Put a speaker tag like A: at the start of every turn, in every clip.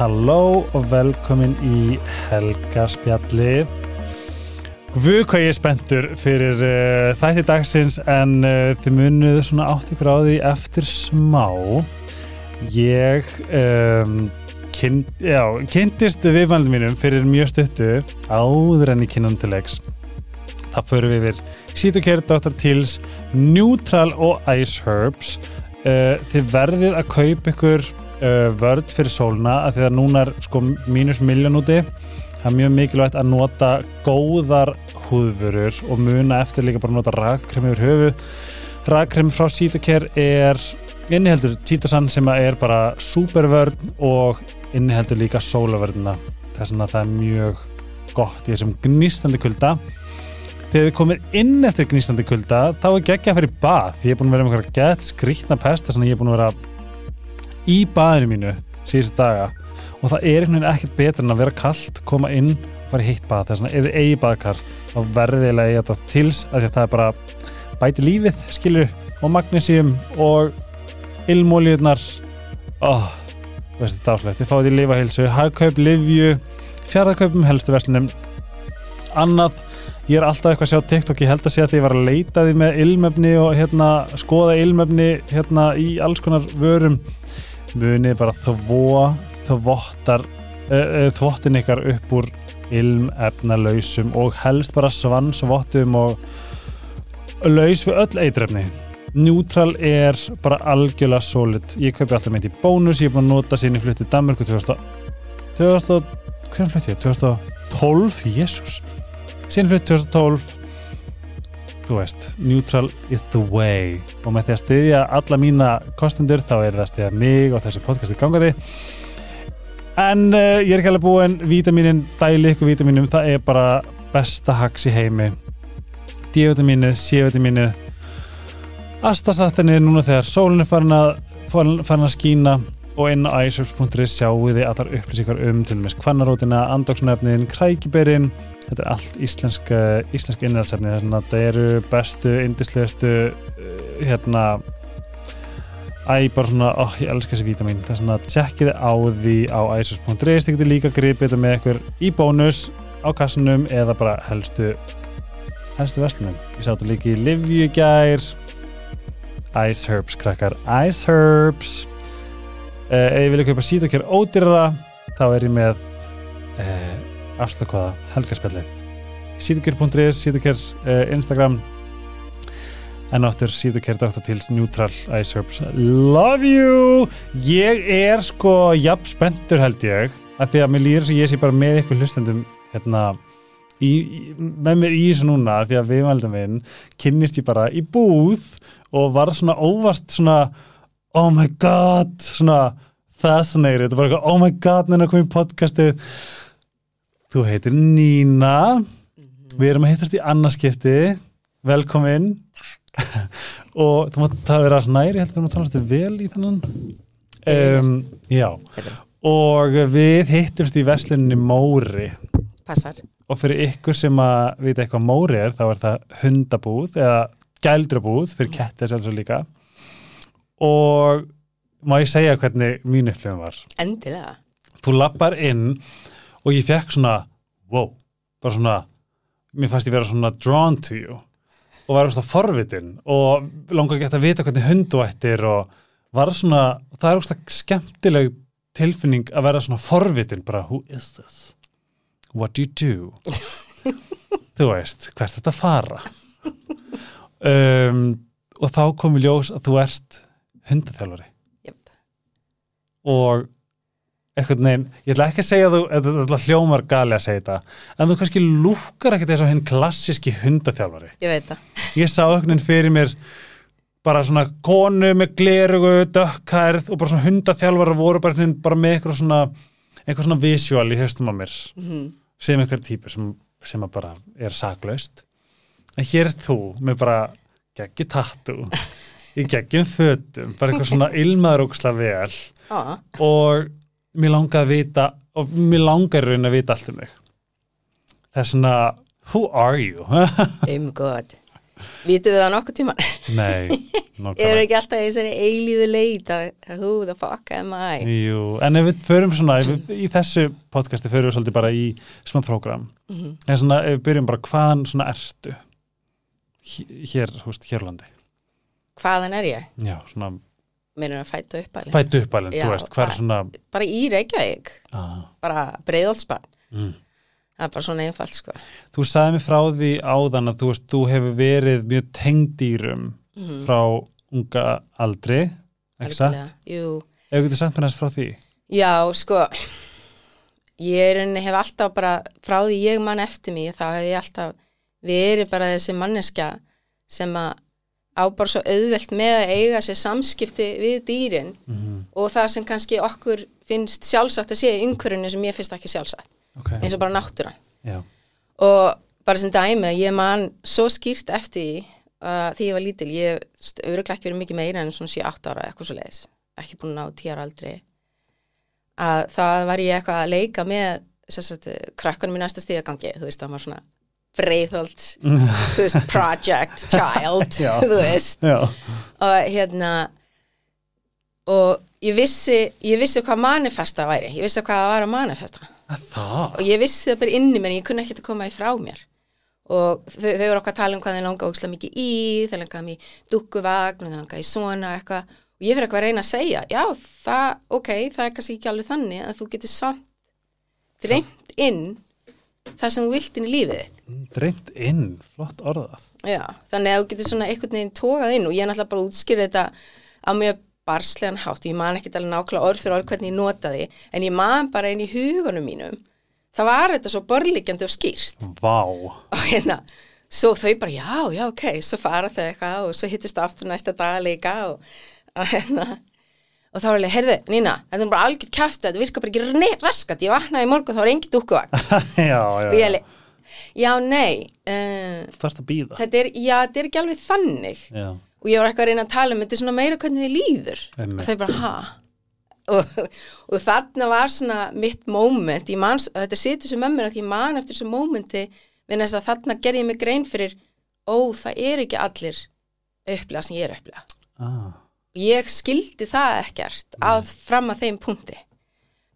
A: Halló og velkomin í Helgarspjallið. Guð hvað ég er spenntur fyrir uh, þætti dagsins en uh, þið munuð svona átt ykkur á því eftir smá. Ég um, kyn, já, kynntist viðvælum mínum fyrir mjög stuttu áður enn í kynandilegs. Það förum við yfir Sítokær, Dr. Teals, Neutral og Ice Herbs. Uh, þið verðið að kaupa ykkur uh, vörd fyrir sóluna að því að núna er sko mínus miljón úti. Það er mjög mikilvægt að nota góðar húðvörur og muna eftir líka bara nota rakkremi yfir höfu rakkremi frá Sítokær er inniheldur títosann sem er bara supervörd og inniheldur líka sólavörðina þess að það er mjög gott í þessum gnýstandi kulda. Þegar þið komir inn eftir gnýstandi kulda þá er geggja að fyrir bað. Ég er búin að vera með eitthvað gett skrýtna pest þess að ég er búin að vera í baðinu mínu síðustu daga og það er einhvern veginn ekkert betur en að vera kallt koma inn og fara í heitt bað. Þess að ef þið eigi baðkar þá verðilega ég þetta tils að að það er bara bæti lífið skilur og magnísíum og ilmólíunar oh, veistu þetta áslegt þið fáið í lifahilsu, hagkaup, livju fjárðakaupum, helstu verslunum. Annað ég er alltaf eitthvað að sjá TikTok, ég held að sé að því ég var að leita því með ilmefni og hérna skoða ilmefni hérna í alls konar vörum munið bara þvó þvottar uh, þvottin ykkar upp úr ilmefnalausum og helst bara svansvottum og laus við öll eitrefni. Neutral er bara algjörlega solid. Ég kaupi alltaf meint í bónus, ég er búin að nota sín í fluttið Danmarku 2000 2000, hvernig fluttið ég? 2012, jésús sín flutt 2012 þú veist, neutral is the way. Og með því að styðja alla mína kostendur þá er það að styðja mig og þessu podcasti gangaði en uh, ég er ekki alveg búinn. Vítaminin, dæli ykkur vítaminum það er bara besta haks í heimi. D-vitaminu, C-vitaminu astasatinni núna þegar sólinn er farin að farin að skína og inn á iSurf.is sjáu þið allar upplýsingar um til og með kvannarótina, andóksnefnin, krækiberinn þetta er allt íslensk íslensk innhaldsefni. Þess að þetta eru bestu, indislegustu hérna æ, bara svona, ó, ég elska þessi vítamin þess að tjekkið á því á iSurf.is, þið getur líka gripið þetta með ykkur í bónus á kassanum eða bara helstu helstu verslunum, ég sá þetta líka í Livjugær Ice Herbs krakkar, Ice Herbs ef ég vilja kaupa Sítokjær ódýrara þá er ég með uh, afslökkvaða helgarspjallið. Sítokjær.is, Sítokjær uh, Instagram. En áttur Sítokjær Dr. Tils Neutral Ice Herbs. Love you! Ég er sko jafn spenntur held ég að því að mér lýður sem ég sé bara með ykkur hlustendum hérna í, í, með mér í þessu núna því að viðmældum minn kynnist ég bara í búð og var svona óvart svona oh my god svona fascinated, þetta var eitthvað oh my god neina komið í podcastið. Þú heitir Nína. Mm -hmm. við erum að hittast í annarskipti velkomin. Og þú mátt það vera næri heldur að tala vel í þannan um, já. Og við hittumst í veslinni Móri.
B: Passar.
A: og fyrir ykkur sem að vita eitthvað Móri er þá er það hundabúð eða gældrabúð fyrir kettir sem svo líka og má ég segja hvernig mín upplifin var
B: Endilega.
A: þú lappar inn og ég fekk svona wow, bara svona mér fannst ég vera svona drawn to you og var svona forvitin og langar ekki að vita hvernig hundu ættir og var svona, það er svona skemmtileg tilfinning að vera svona forvitin bara, who is this? What do you do? þú veist, hvert þetta fara um, og þá kom við ljós að þú ert hundaþjálfari.
B: Yep.
A: og eitthvað neginn, ég ætla ekki að segja að þú að þetta hljómar gali að segja þetta en þú kannski lúkar ekkert eins og hinn klassíski hundaþjálfari.
B: Ég veit það.
A: ég sá neginn fyrir mér bara svona konu með glerugu dökkhærð og bara svona hundaþjálfara voru bara, bara með eitthvað svona eitthvað svona visual í höstum á mér.
B: Mm
A: sem eitthvað típur sem, sem að bara er saklaust. En hér er þú með bara geggi tattu í geggjum fötum, bara eitthvað svona ilmaður óksla vel
B: ah.
A: og mér langar að vita og mér langar raun að vita allt um mig það er svona who are you?
B: Um god. Vítum við það nokkuð tíma?
A: Nei,
B: Eru
A: nákvæmlega.
B: ekki alltaf í þessari eilíðu leit að who the fuck am I?
A: Jú, en ef við förum svona, við, í þessu podcasti förum við svolítið bara í smá prógram.
B: Mhm.
A: En svona, ef við byrjum bara, hvaðan svona ertu? Hér, hú veist, hérlandi.
B: Hvaðan er ég?
A: Já, svona,
B: Mér er að fæta upp alveg.
A: fættu uppalinn,
B: Já,
A: þú veist, hvað er svona...
B: Bara í Reykjavík,
A: Ah,
B: bara breiðoldsbann.
A: mm.
B: Það er bara svona einfalt sko.
A: Þú sagði mér frá því áðan að þú veist, þú hefur verið mjög tengdýrum
B: Mm.
A: frá unga aldri?
B: Jú,
A: Ef þú sagt mér næst frá því?
B: já sko, ég hef alltaf bara, frá því ég mann eftir mig, þá hef ég alltaf verið bara þessi manneska sem að á bara svo auðvelt með að eiga sér samskipti við dýrin
A: Mm
B: og það sem kannski okkur finnst sjálfsagt að sé í umhverjunni sem ég finnst ekki sjálfsagt,
A: Ok,
B: eins og bara náttúran.
A: já.
B: og bara sem dæmi ég man svo skýrt eftir uh, því ég var lítil, ég öruglega ekki verið mikið meira en svona 7-8 ára eitthvað svo leiðis ekki búin að ná 10 ára aldrei að það var ég eitthvað að leika með sagt, krakkanum í næsta stigagangi þú veist, það var svona breiðholt þú veist, project child
A: Já.
B: þú veist.
A: Já,
B: og hérna og ég vissi ég vissi hvað manifesta væri. Ég vissi hvað það var að manifesta.
A: Það.
B: og ég vissi það bara inni menn ég kunni ekkert að koma í frá mér. Og þau, þau voru okkar að tala um hvað þeir langa ókslega mikið í, þeir langaði mér dukkuvagn og þeir langaði í svona eitthvað. Og ég fyrir eitthvað að reyna að segja, já það, ok, það er kannski ekki alveg þannig að þú getur samt dreymt inn það sem þú vilt inn í lífið þitt.
A: Dreimt inn, flott orðað.
B: Já, þannig að þú getur svona einhvern veginn tókað inn og ég er náttúrulega bara að útskýra þetta á mjög barslegan hátt, ég man ekki alveg nákvæmlega orð fyrir orð hvernig ég nota því, en ég man bara inn í hugunum mínum, það var þetta svo borlíkjandi og skýrt.
A: Vá.
B: og hérna, svo þau bara já, já, ok, svo fara þau eitthvað og svo hittist það aftur næsta dag líka og, og hérna og þá var alveg, heyrðu, Nína, þetta er bara algjört kæft þetta virkar bara ekki raskat, ég vaknaði í morgun þá var engin dúkkuvagn og ég alveg, já, nei uh,
A: Þú þarfst að býða.
B: þetta er, já, þetta er ekki alveg þannig
A: Já.
B: og ég var eitthvað að reyna að tala um þetta er svona meira hvernig þið líður
A: Einmitt.
B: og þau bara, ha og, og þarna var svona mitt moment, ég man, þetta situr sem mér að ég man eftir þessu momenti við næst að þarna gerði ég mig grein fyrir ó, það er ekki allir upplega sem ég er upplega
A: Ah.
B: Ég skildi það ekkert að fram að þeim punkti.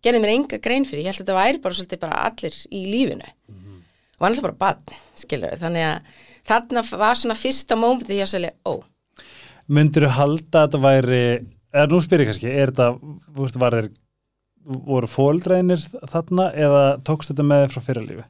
B: Gerði mér enga grein fyrir, ég held að þetta væri bara svolítið bara allir í lífinu. Og hann er bara bann, skilur þannig að þarna var svona fyrsta mómenti því að segja, ó,
A: Myndirðu halda að þetta væri, eða nú spyrir ég kannski, er þetta, þú var þeir, voru fóldreinir þarna eða tókst þetta með frá fyrirlífi?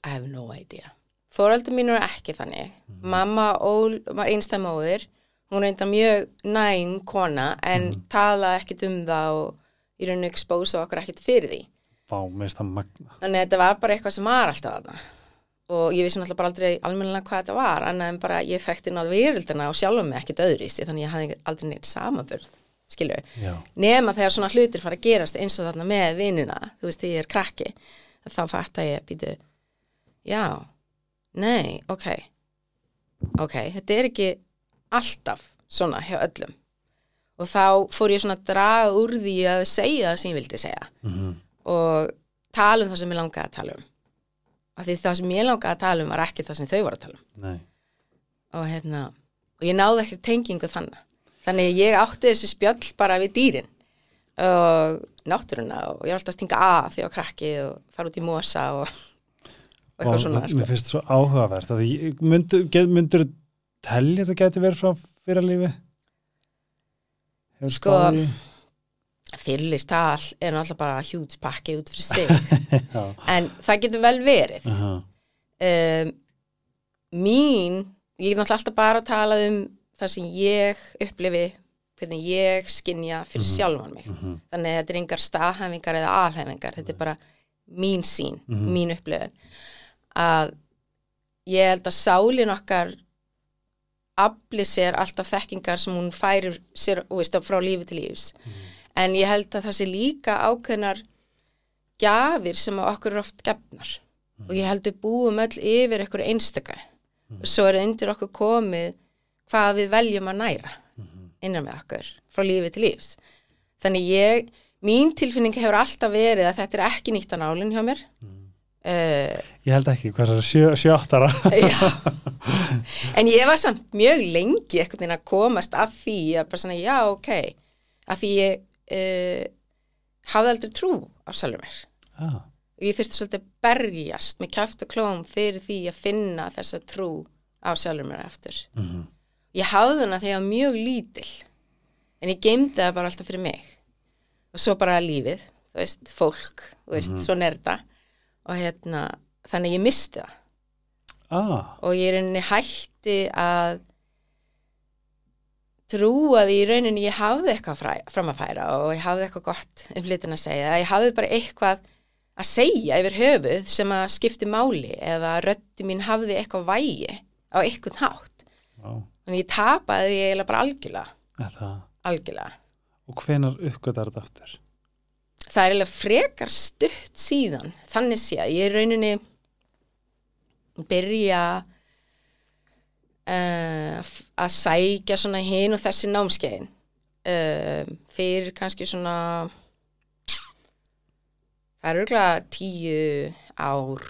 B: I have no idea. Fóröldur mín eru ekki þannig. Mamma ól, var einstæðmóðir hún reynda mjög næm kona en talaði ekkit um það og í rauninu expósa okkur ekkit fyrir því.
A: Vá, það
B: þannig að þetta var bara eitthvað sem var alltaf þarna. Og ég vissi náttúrulega bara aldrei almennilega hvað þetta var annað en bara ég þekkti náðu verildina og sjálfum mig ekkit öðruvísi þannig að ég hafði aldrei neitt samanbörð skilju, nema þegar svona hlutir fara að gerast eins og þarna með vinina þú veist, ég er krakki þá fatt að ég býtu já, nei, ok ok, þetta er ekki alltaf svona hjá öllum. Og þá fór ég svona að draga úr því að segja það sem ég vildi segja.
A: Mm
B: og tala um það sem ég langaði að tala um. Af því það sem ég langaði að tala um var ekki það sem þau voru að tala um.
A: Nei.
B: og hérna, og ég náði ekki tengingu þannig þannig að ég átti þessu spjöll bara við dýrin. Og náttúruna og ég var alltaf að stinga að því á krakki og fara út í mosa og, og eitthvað svona
A: Mér
B: sko.
A: finnst svo áhugavert að ég- telja þetta geti verið frá fyrirlífi?
B: Sko, fyrirlistal er náttúrulega bara hjúts pakki út fyrir sig en það getur vel verið
A: Aha.
B: um, mín ég get náttúrulega alltaf bara að tala um það sem ég upplifi hvernig ég skinja fyrir sjálfan mig
A: Mhm.
B: þannig að þetta er engar staðhæfingar eða alhæfingar, þetta er bara mín sín,
A: Mhm.
B: mín upplifun að ég held að sálin okkar afli sér alltaf þekkingar sem hún færir sér veist, frá lífi til lífs. En ég held að það sé líka ákveðnar gjafir sem að okkur eru oft gefnar. Og ég held við búum öll yfir einhverju einstöka og svo er það undir okkur komið hvað við veljum að næra innan með okkur frá lífi til lífs. Þannig ég, mín tilfinning hefur alltaf verið að þetta er ekki nýtt að nálinn hjá mér uh,
A: Ég held ekki, hvað er það, sjö, sjö áttara
B: Já, en ég var samt mjög lengi einhvern veginn að komast að því að bara svona, já, ok, að því ég uh, hafði aldrei trú á sjálfur mér.
A: ah,
B: Og ég þurfti svolítið að berjast með kæft og klóm fyrir því að finna þessa trú á sjálfur mér eftir.
A: mm
B: Ég hafði hana þegar mjög lítil, en ég geymdi það bara alltaf fyrir mig. Og svo bara lífið, þú veist, fólk, þú veist,
A: Mhm.
B: svo nerda. Og hérna, þannig að ég misti það.
A: ah,
B: og ég rauninni hætti að trúa því í rauninni ég hafði eitthvað fræ, fram að færa og ég hafði eitthvað gott um hlutin að segja, ég hafði bara eitthvað að segja yfir höfuð sem að skipti máli eða rötti mín hafði eitthvað vægi á eitthvað hátt.
A: Á,
B: þannig ég tapaði því eiginlega bara algjörlega. Algjörlega.
A: Og hvenar uppgötar þetta aftur?
B: Það er eiginlega frekar stutt síðan. Þannig sé að ég er rauninni byrja uh, að sækja svona hinn og þessi námskeiðin. Uh, fyrir kannski svona það er örgulega tíu ár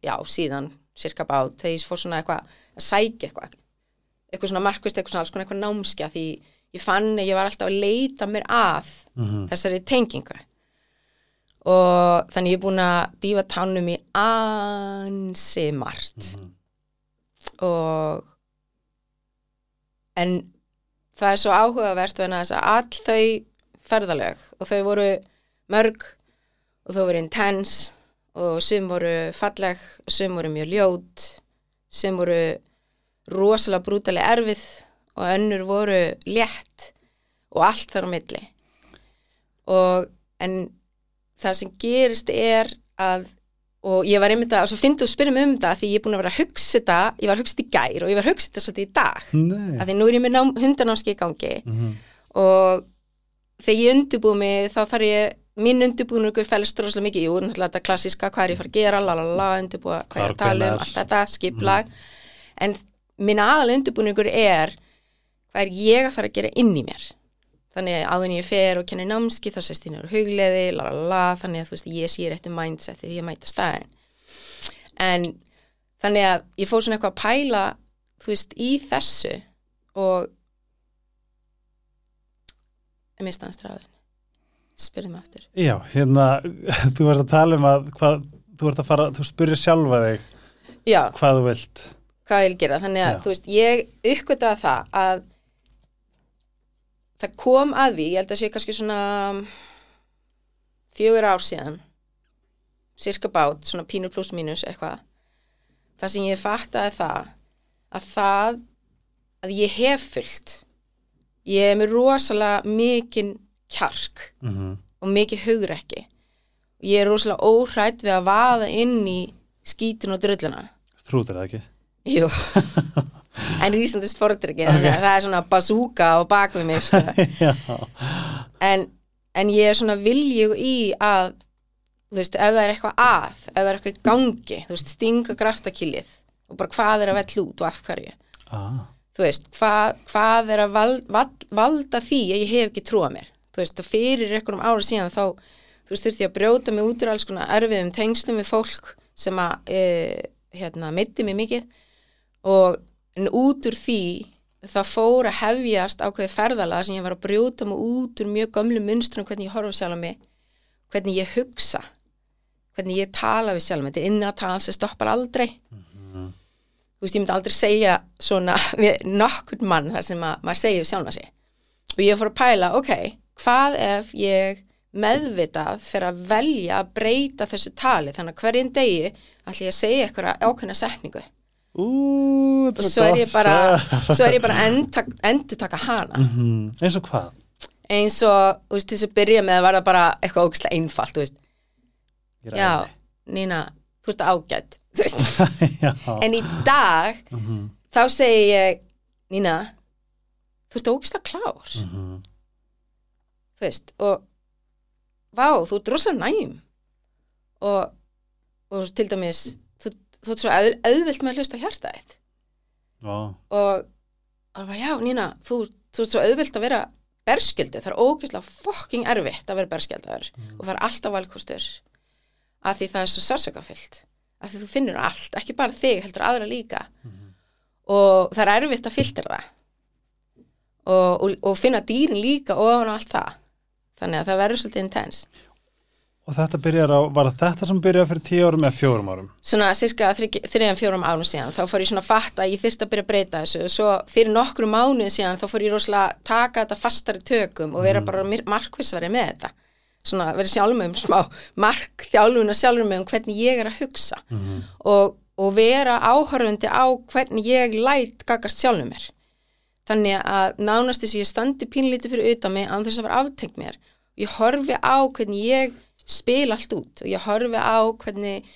B: já, síðan cirka bát, þegar ég fór svona eitthvað að sækja eitthvað. Eitthvað svona markvist, eitthvað svona alls konar eitthvað námskeið því ég fann að ég var alltaf að leita mér að
A: Mm
B: þessari tengingu. Og þannig ég er búin að dýfa tánum í ansi margt. Og en það er svo áhugavert að all þau ferðalög og þau voru mörg og þau voru intense og sum voru falleg og sum voru mjög ljót sum voru rosalega brútalega erfið og önnur voru létt og allt þar á milli. Og en það sem gerist er að og ég var einmitt að, og svo finnst þú að spyrja mig um þetta því ég er búin að vera að hugsa þetta, ég var að hugsa þetta í gær og ég var að hugsa þetta svolítið í dag.
A: Nei.
B: Að því nú er ég með nám, hundanámski í gangi
A: mm
B: og þegar ég undirbúi mig þá þarf ég minn undirbúningur fælst rosalega mikið, jú, náttúrulega þetta klassíska hvað er ég að fara að gera, lalala, undirbúa hvað er að tala um, allt þetta, skiplag en minn aðal undirbúningur er hvað er ég að fara að gera inn í mér? Þannig að áður en ég fer og kenni námski þá sést ég nefnir hugleði, lalala þannig að þú veist, ég sé rétti mindset því ég mæta staðin en þannig að ég fór svona eitthvað að pæla þú veist, í þessu og ég mista hans stráðin spyrðu mig aftur.
A: Já, hérna, þú varst að tala um að hvað, þú ert að fara, þú spyrir sjálfa þig
B: já,
A: hvað þú vilt.
B: Hvað ég vil gera. Þannig að
A: Já.
B: þú veist, ég uppgötaði það að það kom að því, ég held að sé kannski svona fjögur ár síðan cirka bát, svona pínur pluss mínus eitthvað. Það sem ég fattaði það að það að ég hef fullt ég er með rosalega mikinn kjark
A: mm
B: og mikið hugrekki. Og ég er rosalega óhrætt við að vaða inn í skítun og drulluna.
A: Trúður það ekki?
B: Jú, en rísandi sportur ekki, þannig að það er svona bazooka á bak við mig, sko. En, en ég er svona viljug í að, þú veist, ef það er eitthvað að, ef það er eitthvað í gangi, þú veist, stinga graftakilið og bara hvað er að vell út og af hverju.
A: ah,
B: Þú veist, hvað, hvað er að val, val, valda því að ég hef ekki trúa mér. Þú veist, og fyrir einhverjum ára síðan þá, þú veist, þurfti ég að brjóta mig út úr alls konar erfiðum tengslum við fólk sem að, e, hérna, mitti mig mikið og en út úr því það fór að hefjast ákveði ferðalega sem ég var að brjóta mig út úr mjög gömlu munstrum hvernig ég horfa sjálf mig hvernig ég hugsa hvernig ég tala við sjálf mig. Þetta er innra tala sem stoppar aldrei. Þú veist ég myndi aldrei segja svona við nokkurn mann þar sem að, maður segir við sjálfa sig. Og ég fór að pæla, ok, hvað ef ég meðvitað fyrir að velja að breyta þessu tali? Þannig að hverjum degi ætla ég að segja eitthvað ákveðna setningu
A: ú,
B: og svo er ég bara, bara endur, taka hana.
A: Mm Eins og hvað?
B: eins og, þú veist, þess að byrja með að verða bara eitthvað ógæslega einfalt, þú veist. Já. Nína, þú ert ágætt þú veist, en í dag
A: Mhm,
B: þá segi ég Nína, þú ert ógæslega klár.
A: Mhm.
B: þú veist, og vá, þú ert rosalega næm. Og, og til dæmis þú, ert svo auð, auðvilt með að hlusta hjarta þitt.
A: Vá,
B: og og bara, já, Nína, þú, þú ert svo auðvilt að vera berskjöldu, það er ógeðslega fokking erfitt að vera berskjöldaður og það er alltaf valkostur að því það er svo sársökafyllt að því þú finnur allt, ekki bara þig heldur aðra líka. Og það er erfitt að filtra það. Og, og, og finna dýrin líka ofan á allt það. Þannig að það verður svolítið intens
A: Og þetta byrjar á, var þetta sem byrjaði fyrir tíu árum eða fjórum árum?
B: svona cirka þriðan fjórum árum síðan þá fór ég svona að fatta að ég þyrfti að byrja að breyta þessu. Og svo fyrir nokkru mánuð síðan þá fór ég rosalega að taka þetta fastari tökum og vera bara markvissverið með þetta. Svona verið sjálfum með um smá mark þjálfuna sjálfum með um hvernig ég er að hugsa. Og, og vera áhörfundi á hvernig ég læt gagast sjálfum mér. Þannig að nánast þess að ég standi pínlítið fyrir utan mig án þess að vera aftengt mér. Og ég horfi á hvernig ég spila allt út og ég horfi á hvernig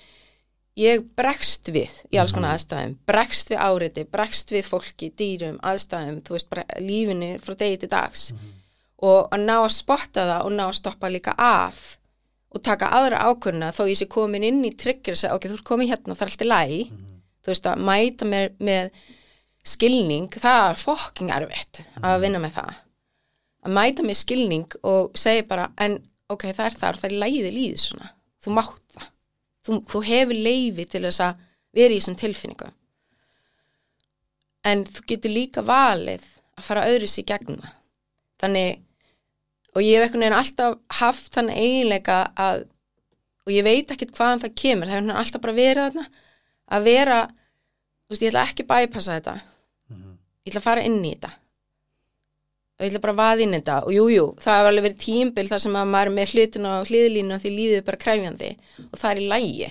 B: ég bregst við í alls konar aðstæðum, bregst við áriti, bregst við fólki, dýrum, aðstæðum, þú veist, lífinu frá degi til dags. Og að ná að spotta það og ná að stoppa líka af og taka aðra ákvörna þó ég sé komin inn í tryggir og segja, ok, þú ert komin hérna, það er allt í lægi, þú veist, að mæta mér með skilning, það er fokking erfitt að vinna með það. Að mæta með skilning og segja bara, en ok, það er þar, það er lægið líðið svona, þú mátt það. Þú, þú hefur leifi til þess að vera í þessum tilfinningu en þú getur líka valið að fara öðru sér gegn það. Þannig og ég hef einhvern veginn alltaf haft þann eiginleika að og ég veit ekkert hvaðan það kemur það hefur alltaf bara verið þarna að vera, þú veist, ég ætla ekki bæpassa þetta. Ég ætla að fara inn í þetta og ég ætla bara að vaða inn þetta. Og jújú, jú, það hefur alveg verið tímbil þar sem að maður er með hlutin á hliðlínu og því lífið er bara kræfjandi og það er í lægi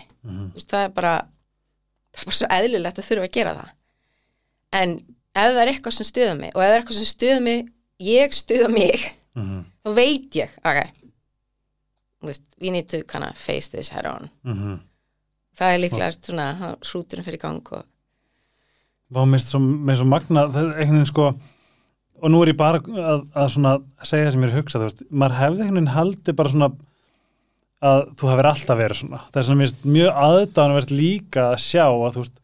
B: veist, það er bara það er bara svo eðlilegt að þurfa að gera það. En ef það er eitthvað sem stuða mig og ef það er eitthvað sem stuða mig ég stuða mig
A: Mm
B: þá veit ég, ok veist, we need to kind of face this head on.
A: -hmm.
B: það er líklega svona hrúturinn fyrir gang og
A: Vá, mér finnst svo magna það er einhvern veginn sko og nú er ég bara að, að svona segja það sem ég er að hugsa, þú veist, maður hefði einhvern veginn haldið bara svona að þú hefur alltaf verið svona, það er svona mjög aðdánverð líka að sjá að þú veist,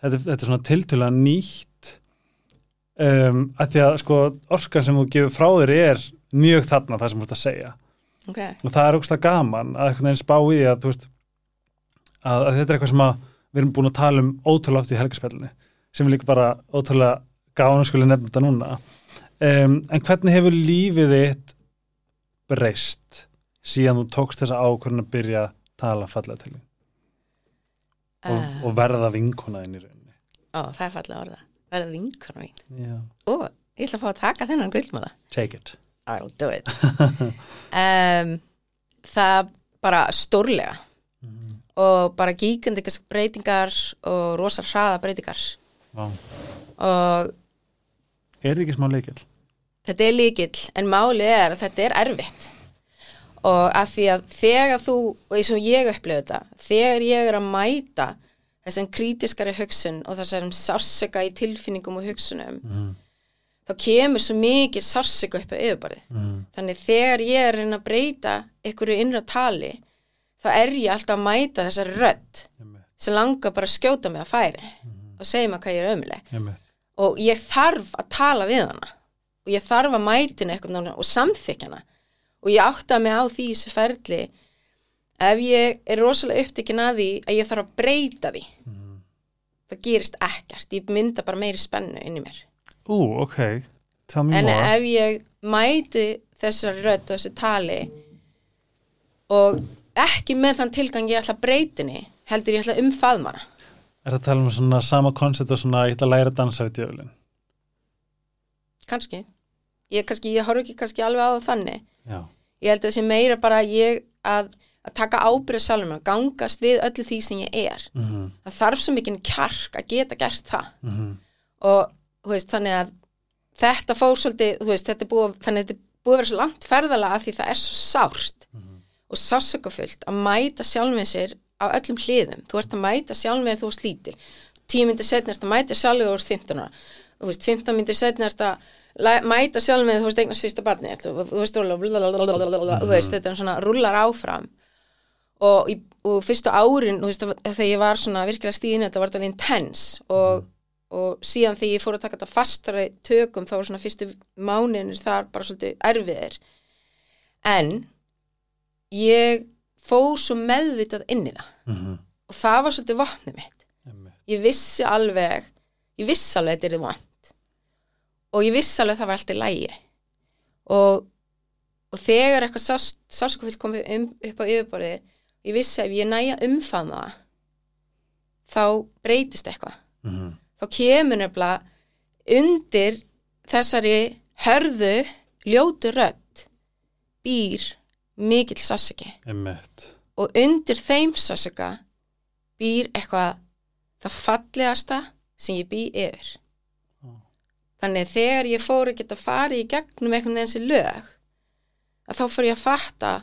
A: þetta, þetta er svona tiltölulega nýtt um, að því að sko orkan sem þú gefur frá þér er mjög þarna það sem þú ert að segja.
B: Ok,
A: og það er ógst gaman að einhvern veginn spá í því að, veist, að, að þetta er eitthvað sem að við erum búin að tala um ótrúlega oft í helgarspillinni sem er líka bara ótrúlega gáðan skulle nefna þetta núna um, en hvernig hefur lífið þitt breyst síðan þú tókst þessa ákvörðin að byrja að tala fallega til þín? Og,
B: uh,
A: og verða vinkonaðin í rauninni?
B: Ó, það er fallega orða verða vinkona mín.
A: Já,
B: ó, ég ætla að fá að taka þennan gullmála
A: take it.
B: I'll do it. Um, það bara stórlega.
A: Mhm.
B: og bara gíkandi breytingar og rosa hraða breytingar.
A: Vá.
B: og
A: Er þetta ekki smá leikil?
B: Þetta er líkill en málið er að þetta er erfitt. Og að því að þegar þú, og eins og ég upplifði þetta þegar ég er að mæta þessum krítiskari hugsun og þessum sársöka í tilfinningum og hugsunum
A: Mm.
B: þá kemur svo mikið sársöka upp á yfirbarið
A: Mm.
B: þannig þegar ég er að breyta einhverju innra tali þá er ég alltaf að mæta þessari rödd sem langar bara að skjóta mig að færi og segja mig hvað ég er ömuleg og ég þarf að tala við hana og ég þarf að mætina eitthvað og samþykja hana. Og ég átta mig á því þessu ferli ef ég er rosalega upptekinn að því að ég þarf að breyta því
A: Mm.
B: það gerist ekkert, ég mynda bara meiri spennu inn í mér.
A: Ú, ok, tell me
B: en
A: more.
B: ef ég mæti þessari rödd og þessu tali og ekki með þann tilgang ég ætla að breytinni heldur ég ætla að umfaðma hana.
A: Er það að tala um svona sama koncept og svona ég ætla að læra að dansa við djöflin
B: kannski ég, kannski, ég horf ekki kannski alveg á það þannig.
A: Já,
B: ég held að það sé meira bara ég að, að taka ábyrð sjálfum að gangast við öllu því sem ég er.
A: Mhm,
B: það þarf svo mikið kjark að geta gert það.
A: Mhm.
B: Og þú veist, þannig að þetta fór svolítið, veist, þetta er búið þannig að þetta er búið að vera svo langt ferðalega að því það er svo sárt
A: Mhm.
B: og sásökafullt að mæta sjálfum sér á öllum hliðum, þú ert að mæta sjálfum mér þú ert lítil, tíu myndir setna ert að mæta sjálfum þú ert 15 ára. Þú veist, 15 myndir að læ- mæta sjálfum mér þú veist eignast fyrsta barni þú þú veist, þetta er svona rullar áfram. Og, í, og fyrstu árin, veist, þegar ég var svona virkilega stíðin, þetta var þetta intens og, og síðan þegar ég fór að taka þetta fastari tökum, þá var svona fyrstu mánuðinir þar bara svolítið erfiðir. En ég fór svo meðvitað inn í það.
A: Mhm,
B: og það var svolítið vopnið mitt. Ég vissi alveg ég vissi alveg að þetta er vant og ég vissi alveg að það var alltaf lægi og, og þegar eitthvað sás, sásakafyllt kom um, upp á yfirborðið ég vissi að ef ég næja umfama það þá breytist eitthvað.
A: Mhm,
B: þá kemur nefnilega undir þessari hörðu ljótu rödd býr mikill sásaki og undir þeim sásaka býr eitthvað það fallegasta sem ég bý yfir. Þannig þegar ég fór að geta farið í gegnum einhvern veginn þessi lög að þá fór ég að fatta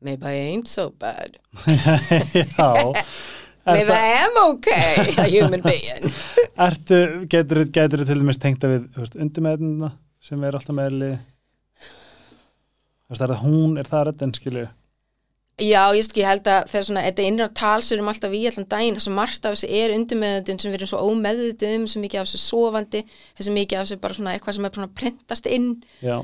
B: maybe I ain't so bad
A: Já.
B: maybe I am okay a human being
A: ertu, getur, getur til dæmis tengta við þú undirmeðnuna sem er alltaf meðli Þú er það hún, er það röddinn, skilju?
B: Já, ég, sko, ég held að þegar svona, þetta innra talsurum alltaf í allan daginn, þess að margt af þessu er undirmeðundin sem við erum svo ómeðvitið um, svo mikið af þessu sofandi, þessu mikið af þessu bara svona eitthvað sem er svona prentast inn,
A: Já,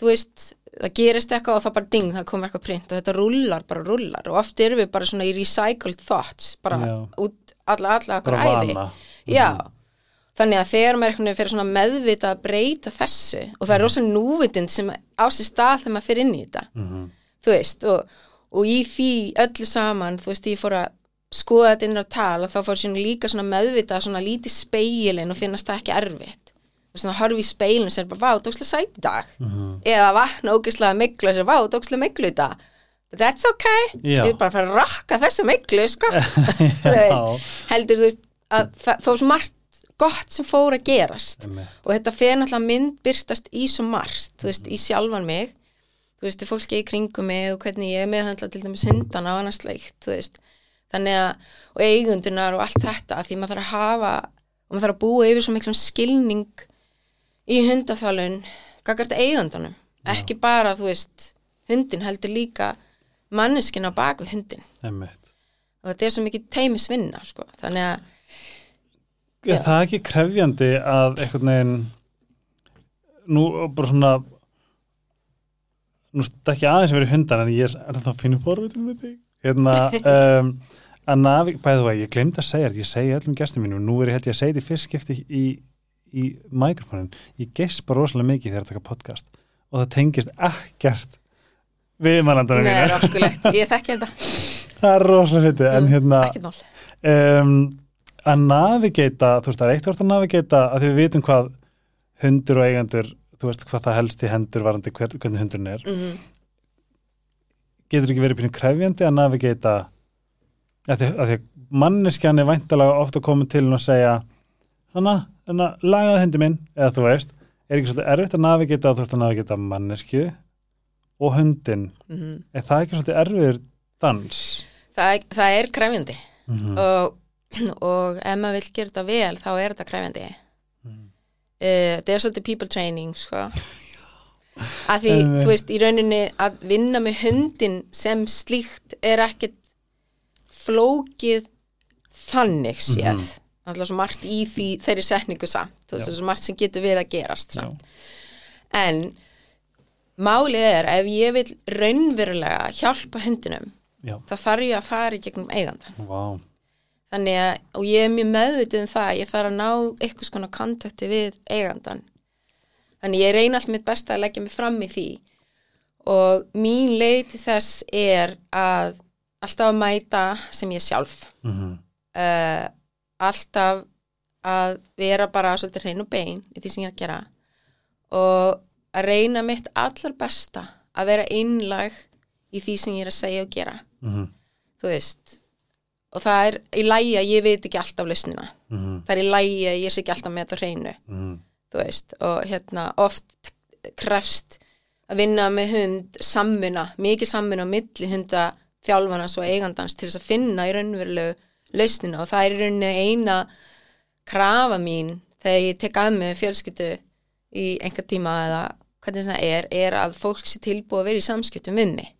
B: þú veist, það gerist eitthvað og það bara ding, það kom eitthvað print og þetta rullar, bara rullar og oft erum við bara svona í recycled thoughts, bara
A: Já.
B: út alla, alla okkur
A: bara
B: æfi.
A: vana.
B: Já, þannig að þegar maður veginn fyrir svona meðvita að breyta þessu og það er rosa núvitund sem á sér stað þegar maður fyrir inn í þetta.
A: Mhm,
B: þú veist, og, og í því öllu saman, þú veist, ég fór að skoða þetta inn á tal og þá fór svona líka svona meðvita, svona lítið speilin og finnast það ekki erfitt. Og svona horfi í speilin sem er bara, vá, dókslega sæt í dag.
A: Mhm.
B: eða vakna ógislega miklu og sér, vá, dókslega miklu í dag. But that's okay,
A: Já.
B: við erum bara að fara að rakka þessu miklu, sko. Heldur, þú veist, að það, þó svo margt gott sem fór að gerast.
A: Einmitt.
B: og þetta fer náttúrulega myndbyrtast í svo margt, þú veist, í sjálfan mig þú veist, fólki í kringum mig og hvernig ég er meðhöndla til dæmis hundana og annars sleikt, þú veist. Þannig að, og eigundunar og allt þetta því maður þarf að hafa og maður þarf að búa yfir svo miklum skilning í hundaþálun gagart eigundunum, ekki bara þú veist, hundin heldur líka manneskinn á baku hundin
A: Einmitt.
B: og þetta er svo mikið teimisvinna, sko, þannig að
A: Er
B: Já.
A: það ekki krefjandi að einhvern veginn nú bara svona nú þetta ekki aðeins að vera hundar en ég er, það fínu borvitin með þig? Hérna um, að navi, bæðu það, ég glemd að segja þetta ég segi öllum gestum mínum, nú er ég held ég að segja þetta í fyrst skipti í, í mikrofónin ég gespa rosalega mikið þegar að taka podcast og það tengist ekkert við mannandarinn
B: Nei, það er
A: mínu
B: orkulegt, ég þekki þetta.
A: Það er rosalega fyndið, en
B: Mm,
A: hérna um, að navigata, þú veist það er eitt vart að navigata að því við vitum hvað hundur og eigendur, þú veist hvað það helst í hendur varandi hver, hvernig hundurinn er
B: mm
A: getur ekki verið pínu krefjandi að navigata að því að, að manneskjan er væntalega ofta komið til hún að segja hana, hana, lagaði hundur minn eða þú veist, er ekki svolítið erfitt að navigata að þú veist að navigata mannesku og hundin,
B: -hmm.
A: er það ekki svolítið erfiður dans?
B: það, það er krefjandi
A: Mm -hmm.
B: og, og ef maður vill gera þetta vel þá er þetta krefjandi. Þetta er svolítið people training sko að því,
A: Einmitt.
B: þú veist, í rauninni að vinna með hundin sem slíkt er ekkit flókið þannig séð
A: Mhm.
B: alltaf svo margt í því þeirri setningu samt, þú veist,
A: Já.
B: svo margt sem getur við að gerast
A: Já.
B: samt en málið er ef ég vil raunverulega hjálpa hundinum
A: Já,
B: þá þarf ég að fara í gegnum eigandan
A: vá,
B: þannig að, og ég er mjög meðvitið um það að ég þarf að ná einhvers konar kontakti við eigandan þannig ég reyna allt mitt besta að leggja mig fram í því. Og mín leið til þess er að alltaf að mæta sem ég sjálf.
A: Mm
B: uh, alltaf að vera bara svolítið hrein og bein í því sem ég er að gera. Og að reyna mitt allar besta að vera einlæg í því sem ég er að segja og gera.
A: -hmm.
B: þú veist og það er í lægi að ég veit ekki alltaf lausnina.
A: Mm
B: það er í lægi að ég sé ekki alltaf með þetta hreinu
A: -hmm.
B: þú veist. Og hérna oft krefst að vinna með hund sammuna, mikið sammuna á milli hunda þjálfarnas og eigandans til þess að finna í raunverulegu lausnina. Og það er í rauninni eina krafa mín þegar ég tek að mig fjölskyttu í einhver tíma eða hvernig það er, er að fólk sé tilbúið að vera í samskiptum við mig.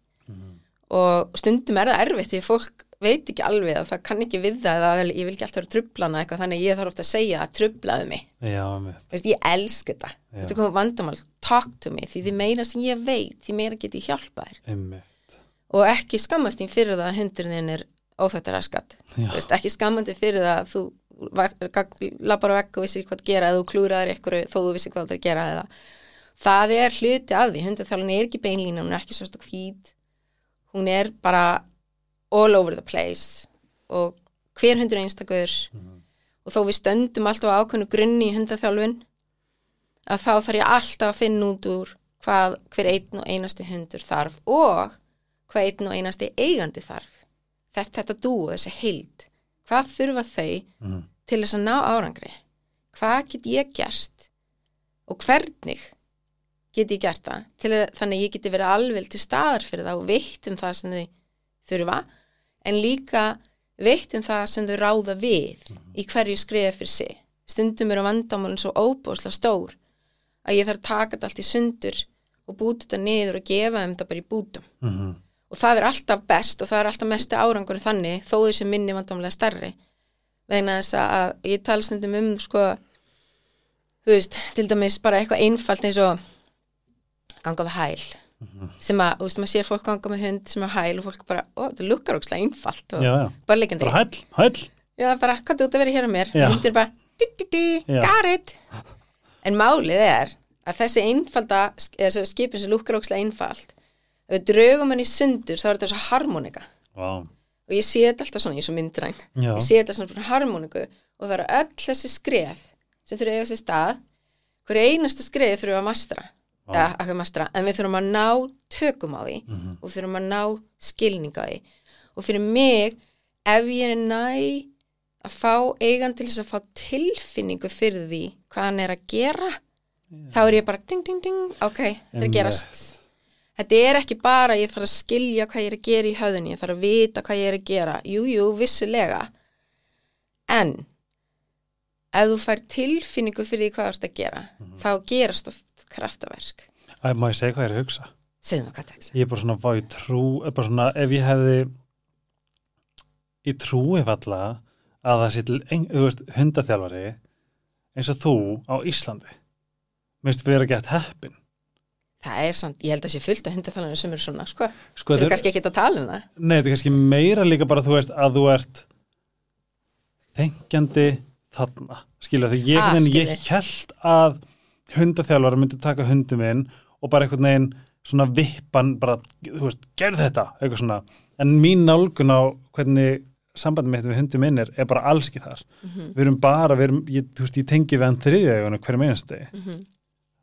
B: Og stundum er það erfitt því fólk veit ekki alveg að það kann ekki við það eða ég vil ekki alltaf vera trublana eitthvað þannig ég þarf ofta að segja að trublaðu mig.
A: Já, með,
B: Veist, ég elsku þetta. Hvað vandamál, talk to me því því meira sem ég veit, því meira get ég hjálpa þér. Og ekki skammast þín fyrir það að hundurinn þinn er. Þú veist, ekki skammandi fyrir það að þú labbar á vekk og vissir hvað að gera eða þú klúraðir ykkur þó þú vissir hvað það er að gera eða. Það er hluti af því. Hundaþjálfun er ekki hvít. Hún er bara all over the place og hver hundur einstakur. Og þó við stöndum alltaf á ákveðnu grunni í hundaþjálfun að þá þarf ég alltaf að finna út úr hvað hver einn og einasti hundur þarf og hvað einn og einasti eigandi þarf. Þetta, þetta dú og þessi heild hvað þurfa þau
A: Mhm.
B: til þess að ná árangri? Hvað get ég gert? Og hvernig get ég gert það? Til að, þannig að ég geti verið alveg til staðar fyrir það og veitt um það sem þau þurfa en líka veitt um það sem þau ráða við í hverju skrifa fyrir sig. Stundum eru vandamálinn svo óbúslega stór að ég þarf að taka þetta allt í sundur og búta þetta niður og gefa þeim þetta bara í bútum.
A: Mhm.
B: og það er alltaf best og það er alltaf mestu árangur þannig þó þessi minni vandamlega stærri. Vegna þess að ég tala stundum um sko þú veist, til dæmis bara eitthvað einfalt eins og ganga við hæl sem að, þú veist, maður sér fólk ganga með hund sem er hæl og fólk bara, ó, það lukkar ókslega einfalt og
A: Já, já,
B: bara leikandi
A: bara hæll, hæll
B: Já, bara, hvað þú ert að vera hér á mér?
A: Já.
B: Hundur bara, du, du, du,
A: Já.
B: got it. En málið er að þessi einfalda, þessi skipin sem lukkar ókslega einfald, ef við draugum hann í sundur, þá er þetta svo harmonika.
A: Vá,
B: Og ég sé þetta alltaf svona, ég er svo myndræn. Ég sé þetta svona fyrir harmoniku og það eru öll þessi skref sem þurfa að eiga sér stað. Hverju einasta skref við að mastra, að mastra, en við þurfum að ná tökum á því
A: Mhm.
B: og þurfum að ná skilning á því. Og fyrir mig, ef ég er næ að fá eigan til þess að fá tilfinningu fyrir því hvað hann er að gera þá er ég bara ding ding ding ok, þetta er gerast. þetta er ekki bara ég þarf að skilja hvað ég er að gera í höfðunni, ég þarf að vita hvað ég er að gera. Jú, jú, vissulega. En ef þú fær tilfinningu fyrir því hvað þú ert að gera þá gerast það kraftaverk.
A: Æ, má ég segja hvað ég er að hugsa?
B: Segðu mig hvað það
A: Ég er bara svona, ég trú er bara svona, ef ég hefði ég trúi falla að það sé til, hundaþjálfari eins og þú á Íslandi. Minnst við erum gett heppin.
B: Það er samt, ég held að sé fullt af hundaþálanir sem eru svona, sko,
A: sko,
B: við erum
A: er-
B: kannski ekki að tala um það.
A: Nei, þetta er kannski meira líka bara þú veist að þú ert þengjandi þarna skilja því ég,
B: Ah,
A: ég held að hundaþjálfari myndi taka hundi minn og bara einhvern veginn svona vippan bara, þú veist, gerð þetta eitthvað svona, en mín nálgun á hvernig sambandi mitt við hundi minn er, er bara alls ekki þar.
B: Mm
A: við erum bara, við erum, ég, þú veist, ég tengi við hann þriðja hverjum einastegi
B: -hmm.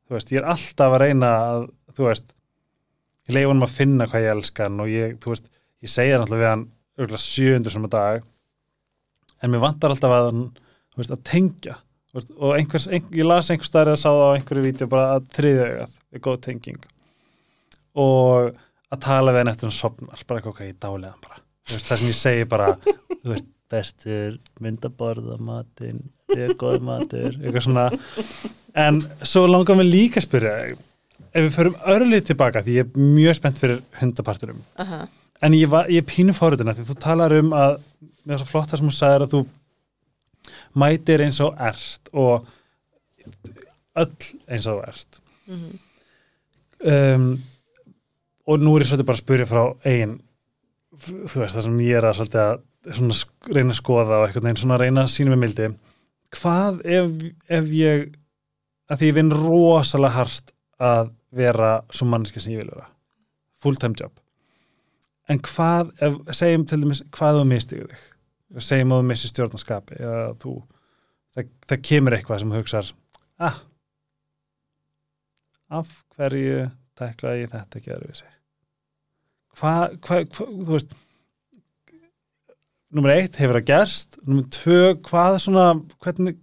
A: þú veist, ég er alltaf að reyna að, þú veist, ég leiði honum að finna hvað ég elska hann og ég, þú veist, ég segja náttúrulega við hann örgulega 700 sem að dag en mér vantar alltaf að veist, að tengja og einhvers, ein, ég las einhvers staðar að sá það á einhverju vídeo bara að þriðjögað er góð tenging. Og að tala við hann eftir hann sopnar, bara eitthvað, ok, ég dálega hann bara. Veist, það sem ég segi bara veist, bestur myndaborða matinn, þið er góð matur eitthvað svona. En svo langar mér líka að spyrja ef við förum örlið tilbaka því ég er mjög spennt fyrir hundaparturum
B: Aha.
A: en ég, var, ég pínu fóruðina því þú talar um að með þess að flotta sem þú sagðir að þú mætir eins og ert og öll eins og ert.
B: Mm
A: um, og nú er ég svolítið bara að spyrja frá eigin þú veist það sem ég er að svolítið að reyna að skoða og eitthvað neginn svona reyna að sína með mildi. Hvað ef, ef ég að því ég vinn rosalega hart að vera svo manneski sem ég vil vera. Full time job. En hvað, ef, segjum til dæmis hvað þú mistiðu þig segjum að þú missi stjórnarskapi eða þú, það, það kemur eitthvað sem þú hugsar ah af hverju teklaði ég þetta ekki öðruvísi? Hvað, hvað, hva, þú veist nummer eitt hefur það gerst nummer tvö, hvað svona hvernig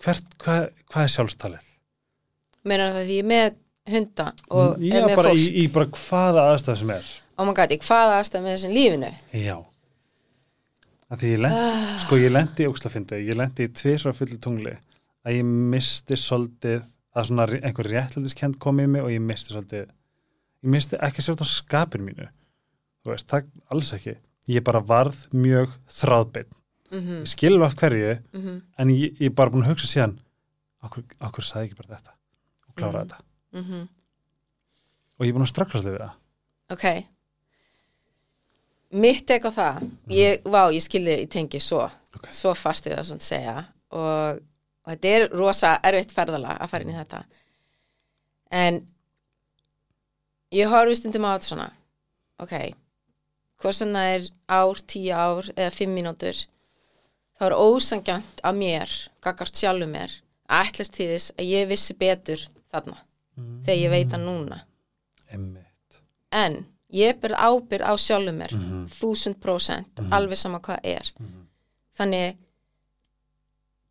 A: hvert, hvað, hvað er sjálfstalið?
B: Meina það því ég er með hunda og
A: Já,
B: er með fólk
A: í, í bara hvaða aðstæð sem er.
B: Og maður gæti hvaða aðstæð með þessum lífinu?
A: Já að því ég lendi,
B: ah,
A: sko ég lendi í ógslafindi ég lendi í tvisra fullu tungli að ég misti svolítið að svona einhver réttlætiskend kom í mig og ég misti svolítið ég misti ekki svolítið á skapin mínu þú veist, það alls ekki. Ég bara varð mjög þráðbeinn.
B: Mm
A: ég skilur allt hverju
B: -hmm,
A: en ég, ég bara búin að hugsa síðan okkur, okkur sagði ekki bara þetta og klára
B: Mhm.
A: þetta?
B: Mm
A: og ég er búin að straklast við það.
B: Ok mitt á það. Ég, vá, ég skilði í tengi svo
A: Ok.
B: svo fast við það svona að segja. Og, og þetta er rosa erfitt ferðala að fara inn í þetta. En ég horfi stundum á þetta svona. Ok, hvort sem það er ár, tíu ár eða fimm mínútur þá er ósangjant að mér, gagart sjálfu mér að ætlast til þess að ég vissi betur þarna, þegar ég veit að núna.
A: Einmitt.
B: en ég ber ábyrð á sjálfu mér
A: Mhm.
B: þúsund prósent,
A: Mhm.
B: alveg sama hvað er
A: Mhm.
B: þannig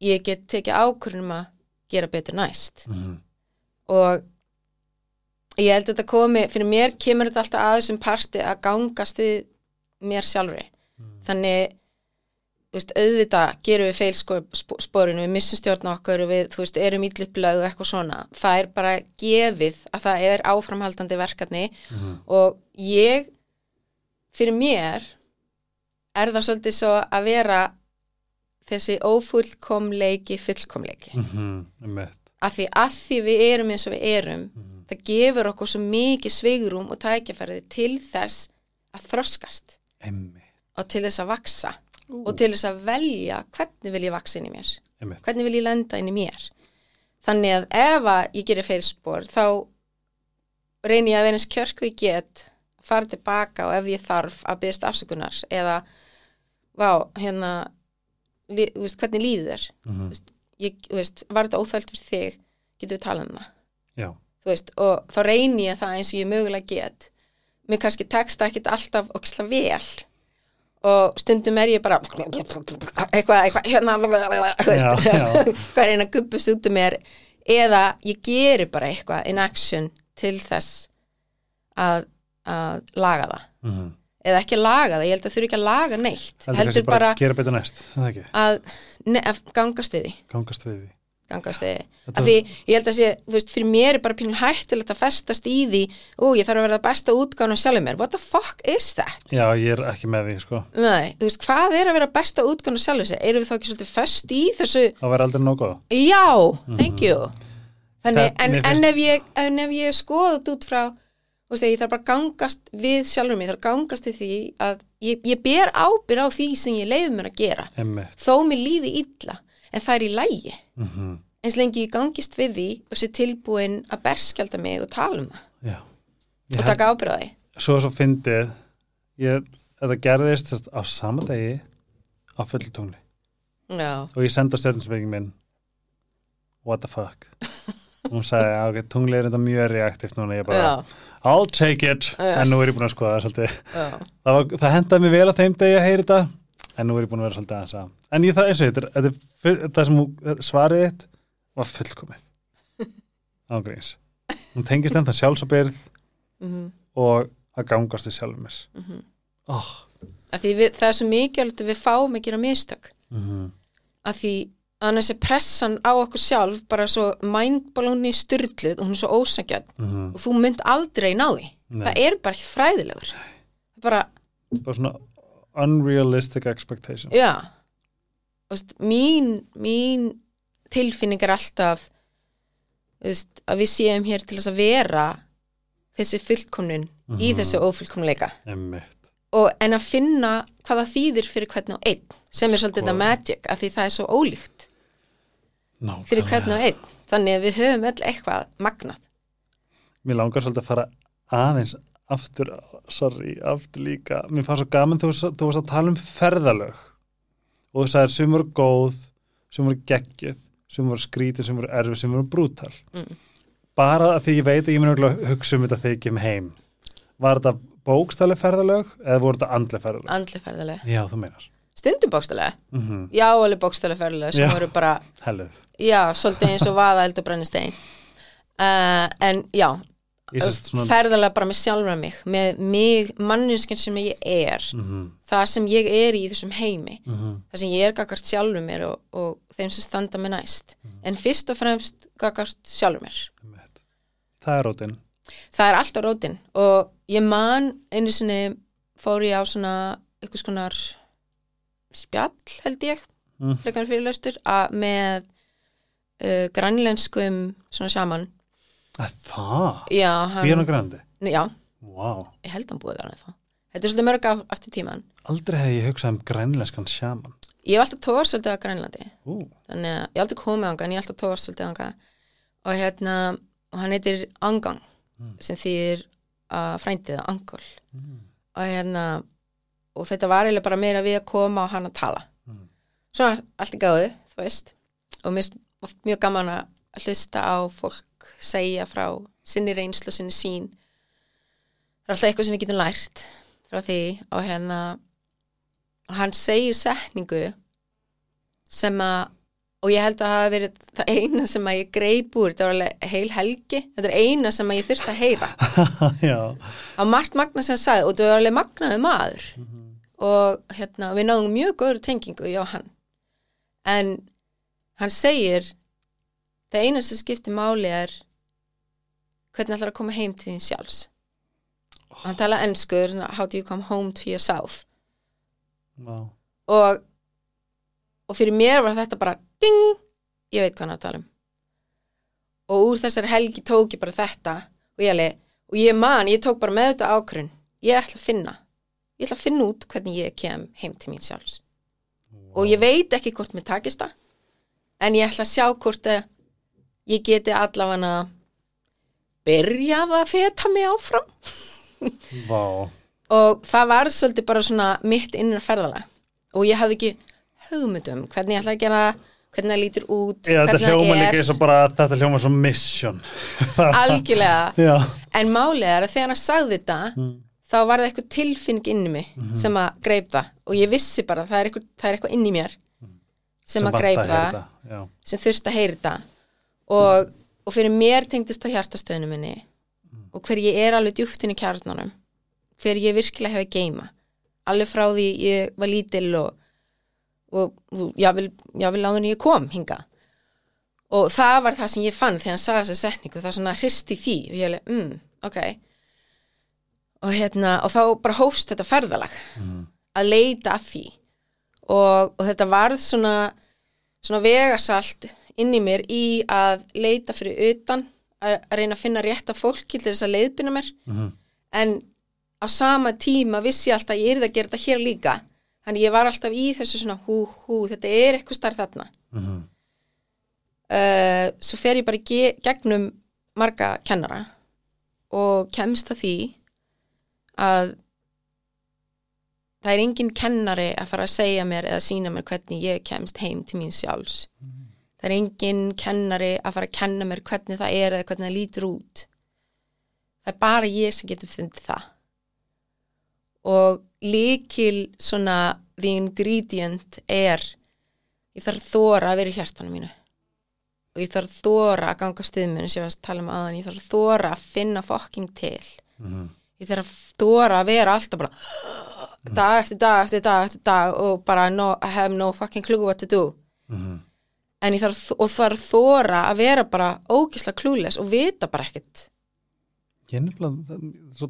B: ég get tekið ákvörðum að gera betur næst
A: Mhm.
B: og ég held að þetta komi fyrir mér kemur þetta alltaf að þessum parti að gangast við mér sjálfri
A: Mhm.
B: þannig veist, auðvitað gerum við feilsporinu við missum stjórn okkur við veist, erum íllupplöð og eitthvað svona það er bara gefið að það er áframhaldandi verkefni
A: Mhm.
B: og ég fyrir mér er það svolítið svo að vera þessi ófullkomleiki fullkomleiki
A: Mhm. Einmitt.
B: af því að því við erum eins og við erum
A: Mhm.
B: það gefur okkur svo mikið svigrum og tækjafærið til þess að þroskast
A: Einmitt.
B: og til þess að vaksa og til þess að velja hvernig vil ég vaksa inn í mér?
A: Einmitt.
B: hvernig vil ég lenda inn í mér? Þannig að ef að ég gerir feilspor þá reyni ég að vera eins kjörku ég get fara tilbaka og ef ég þarf að byggast afsökunar eða vá, hérna þú veist, hvernig líður þér?
A: Mhm.
B: ég, þú veist, var þetta óþælt fyrir þig? Getum við talað um það?
A: Já.
B: þú veist, og þá reyni ég það eins og ég mögulega get. Mér kannski teksta ekkit alltaf oksla vel og stundum er ég bara eitthvað, eitthvað hérna, hvað er eina gubbust út um mér? Eða ég geri bara eitthvað in action til þess að, að laga það.
A: Mhm.
B: eða ekki laga það, ég held að þurfi ekki að laga neitt.
A: Heldur
B: heldur
A: bara
B: bara
A: að gera betur næst, það ekki,
B: að, ne, að gangast við því.
A: Gangast við því.
B: Gangast við af því ég held að sé, veist, fyrir mér er bara pínul hættulegt að festast í því ú, ég þarf að vera besta útgána sjálfur mér what the fuck is that?
A: Já, ég er ekki með því, sko.
B: Nei, þú veist, hvað er að vera besta útgána sjálfur sér? Erum við þá ekki svolítið föst í þessu
A: Það verður aldrei nóg góð.
B: já, thank you Þannig,
A: Það-
B: en,
A: finnst-
B: en ef ég, en ég skoða þetta út frá þú veist, ég þarf bara gangast við sjálfur mér, ég þarf gangast við því að ég, ég ber ábyrð á því sem ég leiði mér að gera
A: Einmitt.
B: þó mér líði illa, en það er í lægi
A: Mhm.
B: eins lengi ég gangist við því og sé tilbúin að berskjalda mig og tala um það og taka ábyrð á því
A: Svo svo fyndið, ég, þetta gerðist sérst, á sama degi á fullu tungli.
B: Já,
A: Og ég senda stjórninsbygging minn, what the fuck. Hún sagði, "Já, ok, tungli er þetta mjög reaktivt núna, ég bara,
B: já,
A: I'll take it,
B: Yes.
A: en nú er ég búin að skoða það svolítið. það, það hendaði mér vel á þeim degi að heyra þetta en nú er ég búin að vera svolítið aðeins að en ég það eins og þetta, þetta, full- það sem svarið þitt var fullkomið. Ángríns hún tengist ennþá sjálfsabyrð
B: mhm,
A: og að gangast við sjálfum mér.
B: Mhm.
A: Oh.
B: Við, það er svo að við fáum að gera mistök.
A: Mm -hmm.
B: af því annars er pressan á okkur sjálf bara svo mindbalóni styrluð og hún er svo ósangjöld
A: Mm
B: og þú mynd aldrei ná því. Það er bara ekki fræðilegur. Það er bara,
A: bara svona unrealistic expectation
B: já. Veist, mín, mín tilfinning er alltaf veist, að við séum hér til þess að vera þessi fullkomnun í
A: Mhm.
B: þessu ófullkomleika. Og en að finna hvað það þýðir fyrir hvern og einn sem er svolítið
A: Sko.
B: þetta magic af því það er svo ólíkt.
A: Nákvæmlega.
B: fyrir hvern og einn. Þannig að við höfum öll eitthvað magnað.
A: Mér langar svolítið að fara aðeins aftur, sorry, aftur líka mér fannst svo gaman þú, þú varst að tala um ferðalög. Og þú sagðir sem voru góð, sem voru geggjuð sem voru skrítið, sem voru erfið, sem voru brútal.
B: Mm.
A: bara að því ég veit að ég mun örugglega hugsa um þetta þegar ég kem heim. Var þetta bókstæli ferðalög eða voru þetta andli ferðalög?
B: andli ferðalega,
A: Já, þú meinar.
B: Stundum bókstælega
A: mm
B: já, alveg bókstælega ferðalega sem
A: Já.
B: voru bara,
A: Helluð
B: já, svolítið eins og vaða eld og brennistein uh, en já,
A: svona
B: ferðalega bara með sjálfra mig með mig, mannuskin sem ég er
A: mm
B: það sem ég er í þessum heimi
A: -hmm.
B: það sem ég er gagart sjálfur mér og, og þeim sem standa mig næst. En fyrst og fremst gagart sjálfur mér.
A: Það er rótin.
B: Það er alltaf rótin og ég man einu sinni fór ég á svona einhvers konar spjall held ég
A: Mm.
B: að með uh, grænlenskum svona saman
A: að Það?
B: já,
A: Bíðan og
B: hann,
A: grandi?
B: já,
A: Vá,
B: ég held hann búið þarna þá þetta er svolítið mörg á aftur tíman
A: Aldrei hefði ég hugsað um grænlenskan sjaman.
B: ég hef alltaf tóðar svolítið á Grænlandi.
A: Ú,
B: þannig að ég hef aldrei komið ánga en ég hef alltaf tóðar svolítið ánga og hérna, og hann heitir Angang sem þýðir að frændið Angol og hérna og þetta var eiginlega bara meira við að koma og hann að tala.
A: Mm.
B: svona allt í gáðu, þú veist. Og oft mjög gaman að hlusta á fólk segja frá sinni reynslu, sinni sín það er alltaf eitthvað sem við getum lært frá því og hérna og hann segir setningu sem að og ég held að það hafi verið það eina sem að ég greip úr, þetta var alveg heil helgi þetta er eina sem að ég þurfti að heyra. Á margt magna sem hann sagði og þetta var alveg magnaði maður. Og hérna við náðum mjög góður tengingu og hann en hann segir það eina sem skiptir máli er hvernig ætlar að koma heim til þín sjálfs. Og hann tala ennskur how do you come home to yourself?
A: Vá.
B: og og fyrir mér var þetta bara ding, ég veit hvað hann að tala um. Og úr þessari helgi tók ég bara þetta og ég, alveg, og ég man, ég tók bara með þetta ákrun ég ætla að finna ég ætla að finna út hvernig ég kem heim til mín sjálfs. Og ég veit ekki hvort mér takist það en ég ætla að sjá hvort að ég geti allavega byrjað að feta mig áfram. Og það var svolítið bara svona mitt innan ferðalag. Og ég hafði ekki hugmyndum hvernig ég ætla að gera hvernig það lítur út,
A: Já, þetta hljóma líka
B: er.
A: eins og bara þetta hljóma svo mission.
B: algjörlega, en málið er að þegar hann sagði þetta þá var það eitthvað tilfinning inn í mig sem að greip það og ég vissi bara að það er eitthvað, það er eitthvað inn í mér sem, að greip
A: vantaði
B: það
A: þetta. Já.
B: sem þurfti að heyra þetta og, og fyrir mér tengdist það hjartastöðinu minni. Og hver ég er alveg djúftin í kjarnanum. Hver ég virkilega hef að geima alveg frá því ég var lítil og, og, og jável, jável áður en ég kom hinga og það var það sem ég fann þegar hann sagði þessa setningu, það svona hristi því. Og ég alveg, mm, ok. Og hérna, og þá bara hófst þetta ferðalag. Að leita að því. Og, og þetta varð svona svona vegasalt inn í mér í að leita fyrir utan að, að reyna að finna rétt af fólki til þess að leiðbina mér.
A: Mhm.
B: en á sama tíma vissi ég alltaf að ég er að gera þetta hér líka. Þannig ég var alltaf í þessu svona hú hú þetta er eitthvað starf þarna.
A: Mhm.
B: uh, svo fer ég bara ge gegnum marga kennara og kemst að því að það er engin kennari að fara að segja mér eða sína mér hvernig ég kemst heim til mín sjálfs það er engin kennari að fara að kenna mér hvernig það er eða hvernig það lítur út. Það er bara ég sem getur fundið það. Og líkil svona the ingredient er ég þarf þóra að vera í hjartanum mínu. Og ég þarf þóra að ganga stuðminu sem ég var að tala um aðan, ég þarf þóra að finna fokking til.
A: Mhm.
B: ég þarf þóra að vera alltaf bara dag eftir dag eftir dag eftir dag og bara no, I have no fucking clue what to do.
A: Mhm.
B: En ég þarf, og þarf þóra að vera bara ógisla klúles og vita bara ekkert.
A: Ég er nefnilega, það er svo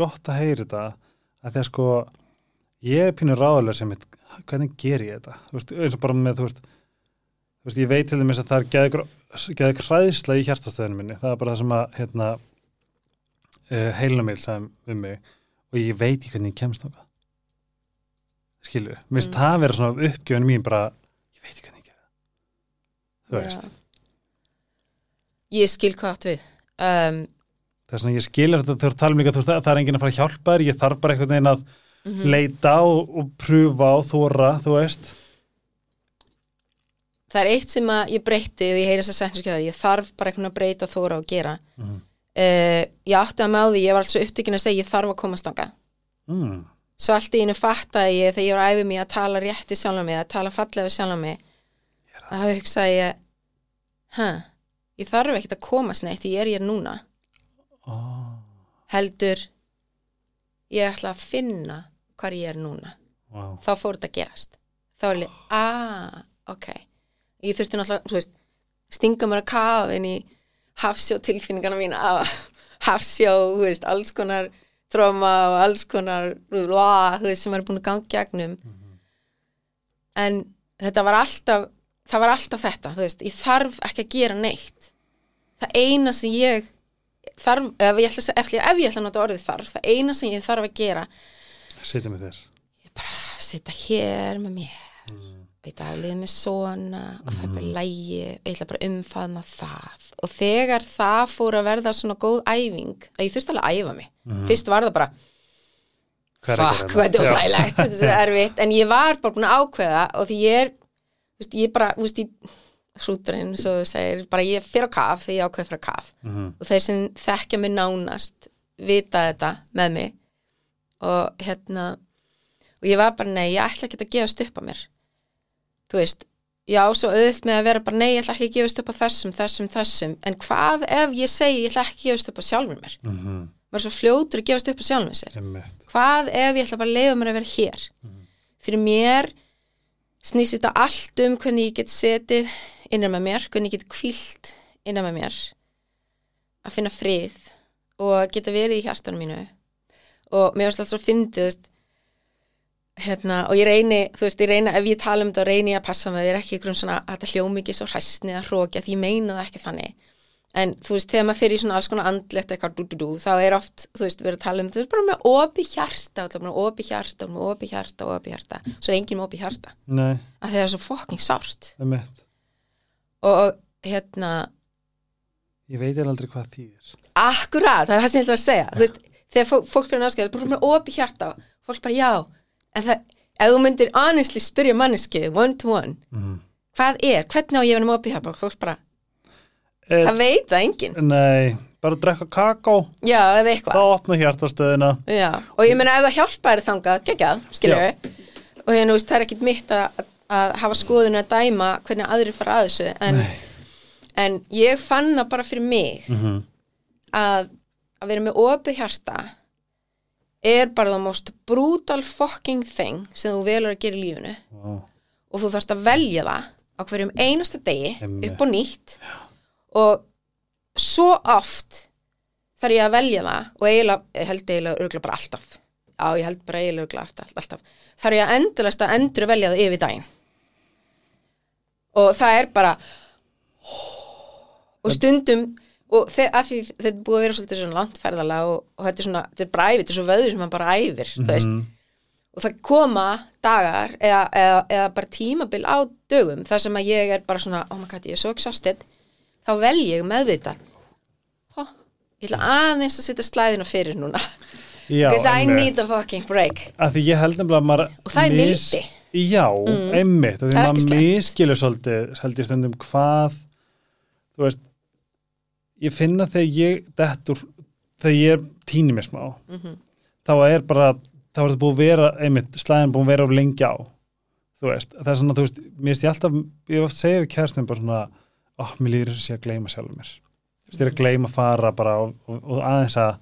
A: gott að heyra þetta að því að sko ég er pínu ráðulega sem mitt, hvernig ger ég þetta? Veist, eins og bara með, þú veist, þú veist ég veit til dæmis að það er geði hræðsla í hjartastöðinu minni. Það er bara það sem að hérna, uh, heilumil sagði við mig og ég veit ekki hvernig ég kemst þangað. Skilju, mér finnst
B: Mm.
A: það vera svona uppgjöfun mín bara, ég veit ekki hvernig ég gera það þú veist,
B: ég skil hvað við um,
A: það er svona ég skilur þetta þú tala um þú veist, að það er enginn að fara að hjálpa þér ég þarf bara einhvern veginn að
B: mhm.
A: leita og, og pröfa og þóra, þú veist
B: það er eitt sem að ég breytti ég heyri þess að setninskjöðar, ég þarf bara einhvern að breyta þóra og gera
A: mm.
B: uh, ég átti að með á því, ég var alls upptökin að segja ég þarf að komast þangað
A: Mm.
B: svo allt í einu fattaði ég þegar ég var að æfi mig að tala rétt við sjálf mig, að tala fallega sjálf mig það hugsaði ég hæ, ég þarf ekkert að komast neitt því ég er ég núna.
A: Oh.
B: heldur ég ætla að finna hvar ég er núna.
A: Wow.
B: þá fór þetta að gerast. Þá er ég, aaa, ok. Ég þurfti náttúrulega, þú veist stinga mér að kafa inn í hafsjó tilfinningana mína af hafsjó, þú veist, alls konar tróma og alls konar lá, þú veist, sem er búin að ganga gegnum. En þetta var alltaf það var alltaf þetta, þú veist, ég þarf ekki að gera neitt. Það eina sem ég þarf, ef ég ætla, að ef ég, ég ætla að nota orðið þarf, það eina sem ég þarf að gera
A: Sitja með þér.
B: Sitta hér með mér.
A: Mm.
B: í daglið með svona og það er bara lægi, ég ætla bara að umfaðma það. Og þegar það fór að verða svona góð æfing að ég þurfti alveg að æfa mig. Fyrst var það bara,
A: Hvað er að
B: fuck, hvað þetta er
A: hérna?
B: þetta er svo erfitt, en ég var bara búin að ákveða og því ég er, veist, ég bara þú veist, ég, hrúturinn, svo þú segir bara ég fyrir á kaf þegar ég ákveð fyrir á kaf.
A: Mhm.
B: og þeir sem þekkja mig nánast vita þetta með mig. Og hérna og ég var bara, nei, ég ætla ekki að gefast upp á mér. Þú veist já, svo auðvilt með að vera bara, nei, ég ætla ekki að gefast upp á þessum, þessum, þessum. En hvað ef ég segi, ég ætla ekki að gefast upp á sjálfur mér?
A: Mhm.
B: maður er svo fljótur að gefast upp á sjálfur sér. Hvað ef ég ætla bara að leifa mér að vera hér? Fyrir mér snýst þetta allt um hvernig ég get setið innan með mér, hvernig ég get kvílt innan með mér að finna frið og geta verið í hjartanum mínu. Og mér varst alltaf að fyndið hérna, og ég reyni þú veist, ég reyni, ef ég tala um þetta reyni ég að passa með þér ekki um svona að þetta hljómi ekki svo hræstni eða hrókja því ég meina það ekki þannig en þú veist, þegar maður fyrir í svona alls konar andlegt eitthvað dú, dú, dú, þá er oft, þú veist, verið að tala um þú veist, bara með opi hjarta, opi hjarta opi hjarta opi hjarta. Svo er enginn með opi hjarta,
A: Nei,
B: að það er svo fucking sárt. Og hérna
A: Ég veit ég aldrei hvað þýðir
B: akkurat, það er það sem ég ætla að segja. Þú veist, þegar fó- fólk fyrir náskæð bara með opi hjarta, fólk bara já. En það, ef þú myndir honestly spyrja manneski, one to one
A: Mhm.
B: hvað er, hvernig á ég að bara,
A: Eh,
B: það veit það enginn.
A: Nei, bara að drekka kakó.
B: Já, eða eitthvað.
A: Þá opna hjartastöðina.
B: Já, og ég meina ef það hjálpa þér þangað, geggjað, skilur við og þú veist, það er ekkit mitt að, að hafa skoðun að dæma hvernig aðrir fara að þessu en, en ég fann það bara fyrir mig
A: Mhm.
B: að, að vera með opið hjarta er bara the most brutal fucking thing sem þú velur að gera í lífinu.
A: Vá.
B: og þú þarft að velja það á hverjum einasta degi
A: Einmitt.
B: upp og nýtt og svo oft þarf ég að velja það og eiginlega, ég held eiginlega örgulega bara alltaf. Já, ég held bara eiginlega örgulega alltaf, alltaf. Þarf ég að endurlega að endur velja það yfir daginn. Og það er bara og stundum og þetta er búið að vera svolítið svona langt ferðalega og, og þetta er svona, þetta er bara æfið, þetta er svo vöður sem maður bara æfir, þú veist.
A: Mhm.
B: og það koma dagar eða, eða, eða bara tímabil á dögum þar sem að ég er bara svona oh my god, ég er svo exhausted þá vel ég meðvita Hó, ég ætla aðeins að setja slæðina fyrir núna. Because I need a fucking break.
A: Að því ég held nefnilega að maður
B: Og það er mildi.
A: já, einmitt, að því maður miskilur svolítið held ég stundum hvað þú veist ég finna þegar ég dettur, þegar ég týni mér smá
B: Mhm.
A: þá er bara þá er þetta búið að vera, einmitt, slæðin búið að vera of lengi á þú veist, það er svona, þú veist mér veist ég alltaf, ég hef oft segið við kærstum bara svona, ó, mér líður þess að ég að gleyma sjálfur mér. Þú veist, ég er að gleyma að fara bara og, og, og aðeins að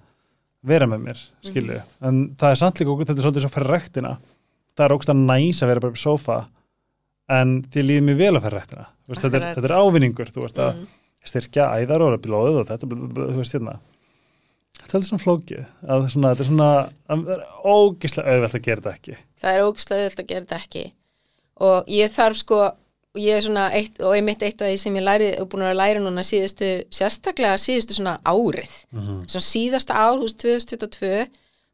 A: vera með mér, skilju en það er samt líka, okkur, þetta er svolítið svo fyrir rektina það er ógst að næs að vera bara upp í sófa en því líður mér vel að fyrir rektina veist, þetta, er, þetta er ávinningur, þú veist, að
B: Mhm.
A: styrkja æðar og blóð og þetta, þú veist, hérna. Þetta er svona flókið að svona, þetta er svona, að það er ógislega auðvelt að gera þetta ekki.
B: Það er ógislega auðvitað að gera þetta ekki. Og ég þarf sko og ég er svona eitt, og einmitt eitt af því sem ég læri og búin að læra núna síðustu sérstaklega síðustu svona árið
A: Mhm.
B: svona síðasta ár, hús 2022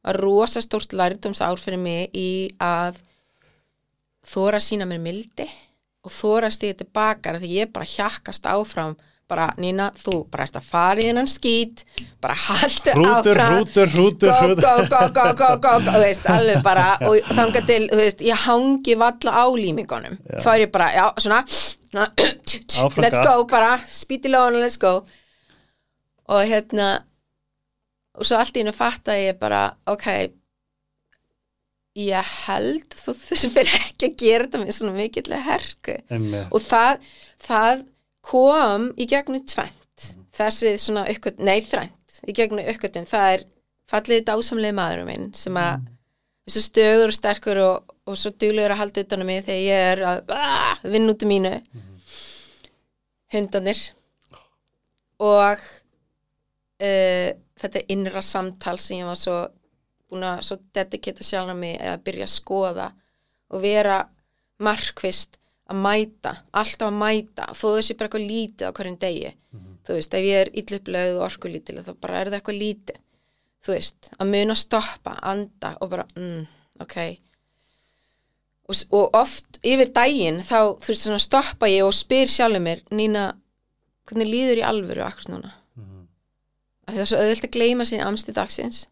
B: var rosa stórt lærdóms ár fyrir mig í að þóra sína mér mildi og þóra að stíða tilbaka því ég bara hjakkast áfram bara Nína, þú bara ert að fara í þennan skít. Bara haldu áfram.
A: hrútur, hrútur, hrútur.
B: go, go, go, go, go, go veist, alveg bara og þangað til, þú veist, ég hangi valla á límingunum, þá er ég bara já, svona, svona let's go bara, í lóðan let's go. Og hérna og svo allt í hennu fatta ég bara ok ég held þú þurfir ekki að gera þetta með svona mikill herku
A: Einmitt.
B: og það, það kom í gegnum tvent þessi svona uppgöt, nei þrænt í gegnum uppgötun, það er fallið dásamlega maðurum minn sem að þessu stöður og sterkur og, og svo duglegur að halda utan á mig þegar ég er að ah, vinna út í mínu hundanir og uh, þetta er innra samtal sem ég var svo búin að svo dedikita sjálf á mig að byrja að skoða og vera markvist að mæta, alltaf að mæta þó þessi bara eitthvað lítið á hverjum degi. Þú veist, ef ég er illuplegð og orkulítil þá bara er það eitthvað lítið. Þú veist, að muna að stoppa, anda og bara mm, ok. Og, og oft yfir daginn þá þú veist svona stoppa ég og spyr sjálfur mér Nína, hvernig líður í alvöru akkur núna?
A: Mhm.
B: að það er svo auðvöld að gleyma sín amsti dagsins.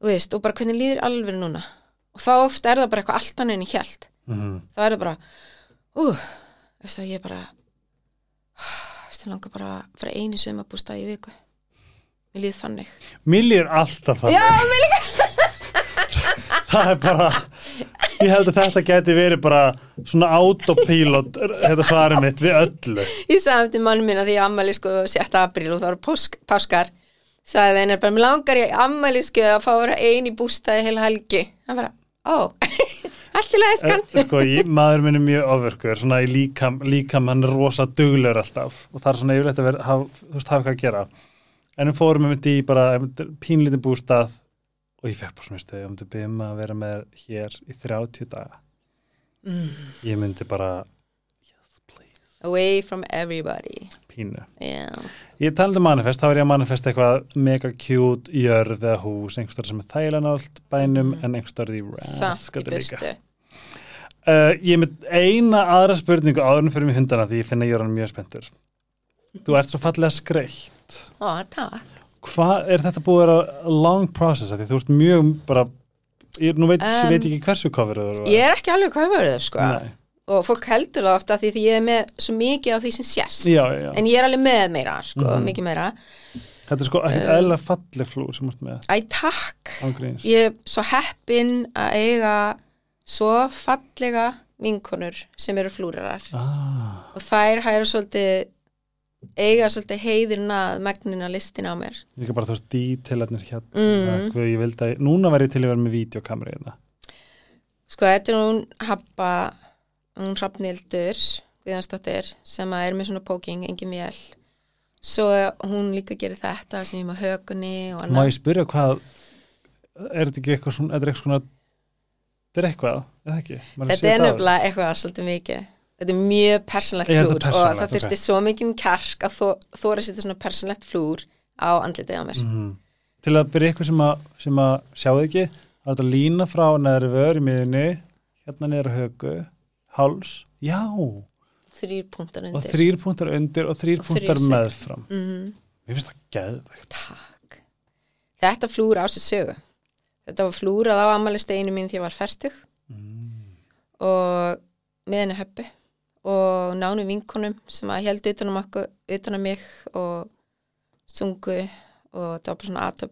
B: Þú veist, og bara hvernig líður í alvöru núna? Og þá oft er það bara eitthvað allt annað en ég held Þá er það bara ú, veist það, ég er bara veist það langar bara að fara einu sem að bústa í viku. Mér líður þannig.
A: Mér líður alltaf þannig.
B: Já,
A: Það er bara Ég held að þetta geti verið bara svona autopilot þetta svarið mitt við öllu.
B: Ég sagði til mann minna því ég ammæli sko 7. apríl og það pásk, páskar. Sagði við hennar bara, mér langar ég ammæli sko að fá að vera ein í bústaði heila helgi. Hann bara, ó, allt í læskan
A: Eh, sko, ég, maður minn er mjög ofurkur svona í líkam, líkam hann er rosa duglur alltaf og það er svona yfirleitt að vera hafa, þú veist, hafa eitthvað að gera. En við fórum með í bara pínlítið bústað og ég fekk bara svona ég myndi byrjum að vera með hér í 30 daga.
B: Mm.
A: ég myndi bara yes please,
B: away from everybody.
A: Pínu.
B: Yeah.
A: Ég taldi um manifest, þá er ég að manifesta eitthvað mega cute jörð eða hús einhverstað sem er þægilega nált bænum
B: Mhm.
A: en einhverstað í raskati líka Uh, ég er með eina aðra spurningu áður en fyrir mig hundana því ég finna er hann mjög spenntur. Þú ert svo fallega skreitt.
B: ó, takk
A: Hvað er þetta búið að vera long process? af Því þú ert mjög bara, ég, nú veit,
B: Um,
A: veit ég ekki hversu cover þú eru.
B: ég er ekki alveg hvað verður sko
A: Nei,
B: og fólk heldur það ofta því því ég er með svo mikið á því sem sést
A: já, já.
B: en ég er alveg með meira sko,
A: Mhm.
B: mikið meira
A: Þetta er sko
B: Um,
A: eðla falleg flúr sem þú ert með.
B: æ, takk
A: Ángríns.
B: ég er svo heppin að eiga svo fallega vinkonur sem eru flúrarar
A: Ah,
B: og þær hæra svolítið eiga svolítið heiðirna megnina listin á mér
A: líka bara þú veist dítilarnir hérna.
B: Mm.
A: Hvað ég vildi að, núna væri ég til að vera með videokamera hérna.
B: sko þetta er hún Habba hún Hrafnildur Guðansdóttir sem að er með svona póking engin mjöl svo hún líka gerir þetta sem ég má högunni og
A: Má ég spyrja hvað, er þetta ekki eitthvað svona, þetta er eitthvað svona, þetta er eitthvað, eða ekki? Maður
B: þetta er nefnilega eitthvað svolítið mikið þetta er mjög persónlegt
A: þetta er
B: flúr og það þurfti
A: ok.
B: svo mikið kjark að þó, þóra að setja svona persónlegt flúr á andlitið á mér
A: Mhm. Til að byrja ykkur sem að, sem að sjáðu ekki, það er þetta lína frá neðri vör í miðinni, hérna niður á högu, háls, já, og
B: þrýr punktar undir
A: þrýr punktar undir og þrýr
B: Og
A: punktar meðfram.
B: Mhm.
A: Mér finnst það geðvegt.
B: Takk. Þetta flúr á sér sögu. Þetta var flúrað á ammælisteinu mín því ég var færtug
A: Mm.
B: og með henni höppu og nánu vinkonum sem að heldu utan um okkur, utan um mig og sungu og það var bara svona aðtöp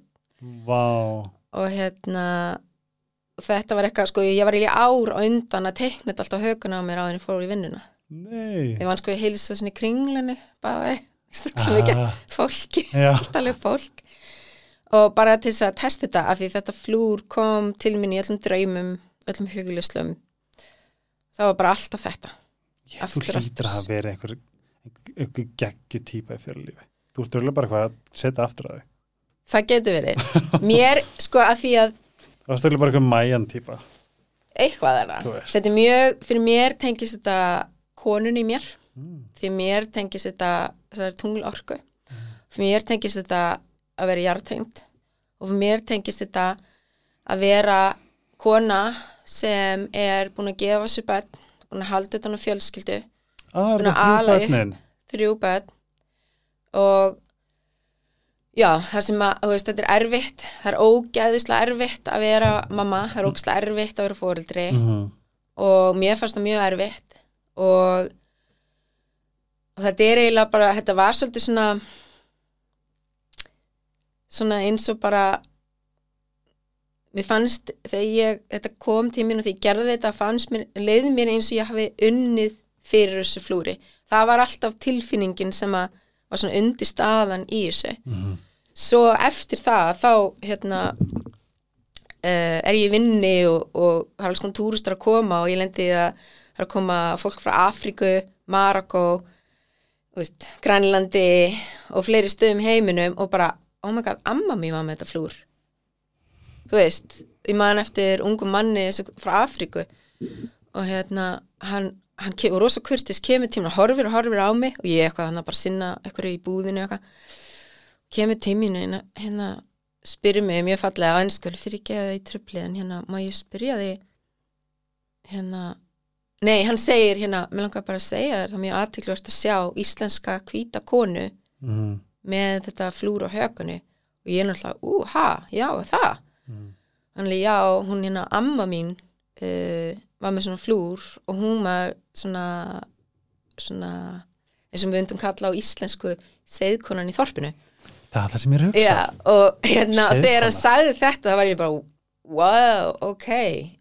A: Vá,
B: og hérna og þetta var eitthvað, sko, ég var í ár á undan að teikna þetta alltaf höguna á mér á henni fór í vinnuna.
A: nei.
B: Ég var sko í heilsa sinni kringlunni, bara ekki mikið
A: Ah,
B: fólki.
A: Já,
B: alveg fólk og bara til þess að testa þetta af því þetta flúr kom til mín í öllum draumum öllum hugulislum það var bara alltaf þetta
A: ég, þú
B: aftur.
A: að hafa verið einhver, einhver geggju típa í fyrir lífi. Þú ert örgulega bara eitthvað að setja aftur að þau.
B: það getur verið mér sko að því að
A: Það var stöðlega bara eitthvað mæjan típa.
B: eitthvað er það þetta er mjög, fyrir mér tengist þetta konun í mér
A: Mm.
B: fyrir mér tengist þetta þessari tunglorku fyrir mér tengist þetta að vera jarðtengt og fyrir mér tengist þetta að vera kona sem er búin að gefa sér bönn búin að halda utan á fjölskyldu
A: Ah, er
B: Búin að
A: það
B: ala
A: þrjú
B: upp. þrjú bönn og já, það sem að, þú veist, þetta er erfitt. Það er ógæðislega erfitt að vera mamma, það er ógæðislega erfitt að vera fóreldri
A: Mhm.
B: og mér fannst það mjög erfitt. Og, og þetta er eiginlega bara, þetta var svolítið svona svona eins og bara mér fannst þegar ég, þetta kom til mín og þegar ég gerði þetta fannst mér, leiði mér eins og ég hafi unnið fyrir þessu flúri. Það var alltaf tilfinningin sem að var svona undir staðan í þessu
A: Mhm.
B: svo eftir það þá hérna uh, er ég í vinni og, og það er alls konar túristar að koma og ég lendi að það er að koma fólk frá Afríku, Marokko veist, Grænlandi og fleiri stöðum heiminum og bara, oh my god, amma mér var með þetta flúr þú veist ég man eftir ungum manni frá Afríku og hérna hann, hann kemur rosa kurtis kemur tíminn og horfir og horfir á mig og ég eitthvað hann að bara sinna eitthvað í búðinu eitthvað. Kemur tíminn hérna, hérna spyrir mig mjög fallega á ennsku fyrir ekki að það í tröflið en hérna má ég spyrja því hérna nei, hann segir hérna, mér langar bara að segja það er mjög aðtikluvert að sjá íslenska hvíta konu
A: mm.
B: með þetta flúr á hökunni. Og ég er náttúrulega, ú, ha, já, það?
A: Mm.
B: Þannig já, hún hérna amma mín uh, var með svona flúr og hún var svona svona eins og við undum kalla á íslensku seðkonan í þorpinu.
A: Það er það sem ég er að hugsa.
B: Já, og hérna
A: Seiðkona.
B: þegar hann sagði þetta það var ég bara, wow, ok.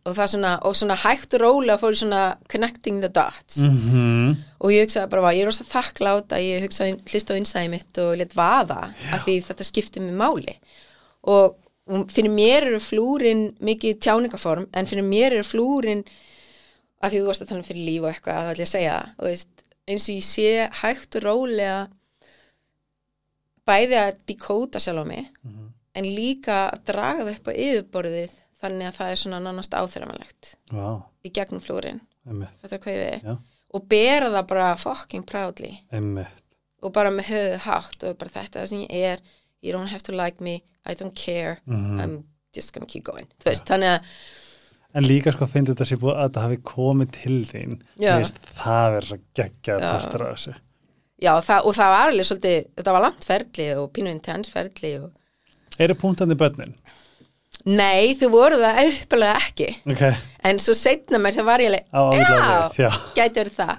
B: Og það svona, og svona hægt og rólega fór ég svona connecting the dots.
A: Mhm.
B: og ég hugsaði bara, ég er rosa þakklátt að ég hugsaði, hlista á innsæði mitt og let vaða af því þetta skipti mig máli. Og fyrir mér eru flúrin mikið tjáningaform en fyrir mér eru flúrin að því þú varst að tala um fyrir líf og eitthvað að það ætla ég að segja það. Og veist, eins og ég sé hægt og rólega bæði að dekóta sjálf á mig
A: Mhm.
B: en líka að draga það upp á yfirborðið þannig að það er svona nánast áþreifanlegt
A: Vá,
B: í gegnum flúrin og bera það bara fucking proudly.
A: Einmitt.
B: Og bara með höfuð hátt og bara þetta sem ég er you don't have to like me, I don't care
A: Mhm.
B: I'm just gonna keep going. Veist, þannig að
A: En líka sko finnst þetta sé búið að þetta hafi komið til þín. Þú veist, það er svo geggjað partur af þessu.
B: Já, það, og það var alveg svolítið, þetta var langt ferli og pínu intens ferli og
A: Eru púntandi börnin?
B: nei, þau voru það uppalega ekki.
A: Ok,
B: en svo setna mér það var ég alveg já,
A: Já,
B: verið það.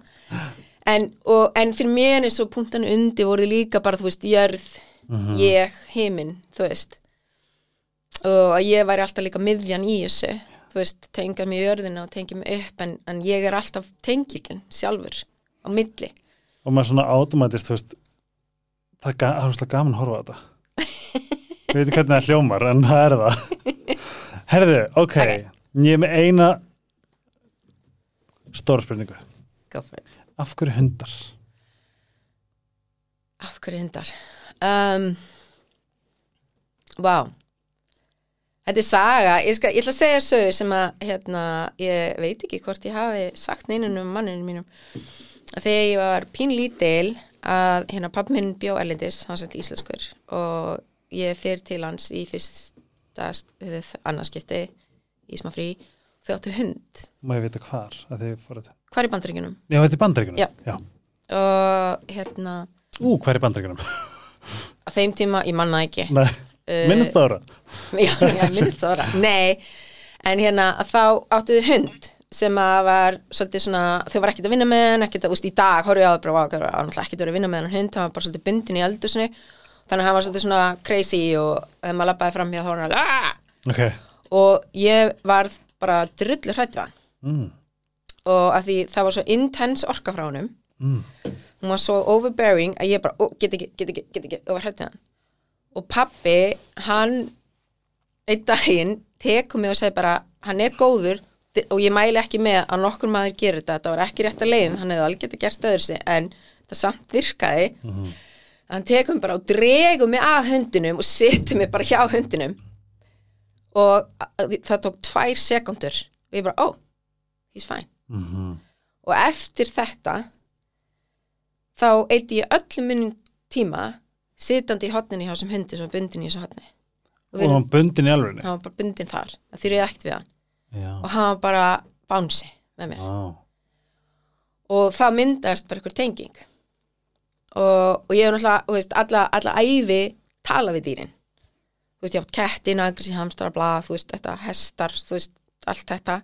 B: En, og, en fyrir mér eins og punktan undir voru líka bara, þú veist, jörð
A: Mhm.
B: ég, heiminn, þú veist. Og að ég væri alltaf líka miðjan í þessu, þú veist tengja mig í jörðina og tengja mig upp en, en ég er alltaf tengilin sjálfur á milli
A: og maður svona automatist, þú veist það er svolítið gaman að horfa á þetta Ég veit ekki hvernig það hljómar en það er það Herðu, ok,
B: Ok.
A: ég er með eina stóra spurningu. Af hverju hundar?
B: af hverju hundar um, Vá Þetta er saga, ég, skal, ég ætla að segja sögur sem að hérna, ég veit ekki hvort ég hafi sagt neinunum manninu mínum að þegar ég var pínlítil að hérna pappi minn bjó erlendis, hann sætti íslenskur og ég fer til hans í fyrsta annarskipti í smá frí þau áttu hund,
A: Má ég vita hvar?
B: hvar í bandaríkunum
A: Já, þetta er bandaríkunum
B: Já.
A: Já.
B: og hérna
A: Ú, hvar er bandaríkunum?
B: á þeim tíma, ég manna ekki
A: Nei, Minnst ára
B: já, já, það ára nei, en hérna þá áttu þið hund sem að var svolítið svona, þau var ekkert að vinna með hann ekkert að, úst, í dag horfðu ég á það bara, það var náttúrulega ekkert að vera að vinna með hann hund, hann var bara svolítið bundin í eldursinu þannig að hann var svolítið svona crazy og þegar maður labbaði fram hjá þá var hann alveg "Ah!"
A: Ok,
B: og ég var bara drullu hrætt við hann.
A: Mm.
B: og að því það var svo intense orka frá honum.
A: Mm.
B: hún var svo overbearing að ég bara, ó, get ekki, get ekki, get ekki og var hrætt við hann og pappi, hann einn daginn tekur mig og segir bara, hann er góður og ég mæli ekki með að nokkur maður gerir þetta, þetta var ekki rétt að leiðin. Hann hefði alveg getið gert öðru sig, en þetta samt virkaði. Hann tekur mig bara og dregur mig að hundinum og setur mig bara hjá hundinum. Og að- það tók tvær sekundur og ég bara, oh, he's fine.
A: Mm
B: og eftir þetta þá eiti ég öllum minnum tíma sitandi í hotninni hjá sem hundi sem bundin í þessu hotni og
A: hann bundin í alvegni
B: hann var bara bundin þar. Það þurfið ekkert við hann.
A: Já,
B: og hann var bara bánsi með mér.
A: Vá.
B: og það myndast bara einhver tenging. Og, og ég hef náttúrulega alla, alla æfi tala við dýrin. Þú veist, ég hef haft ketti, nagris, hamstra, blað þú veist, þetta, hestar, þú veist, allt þetta.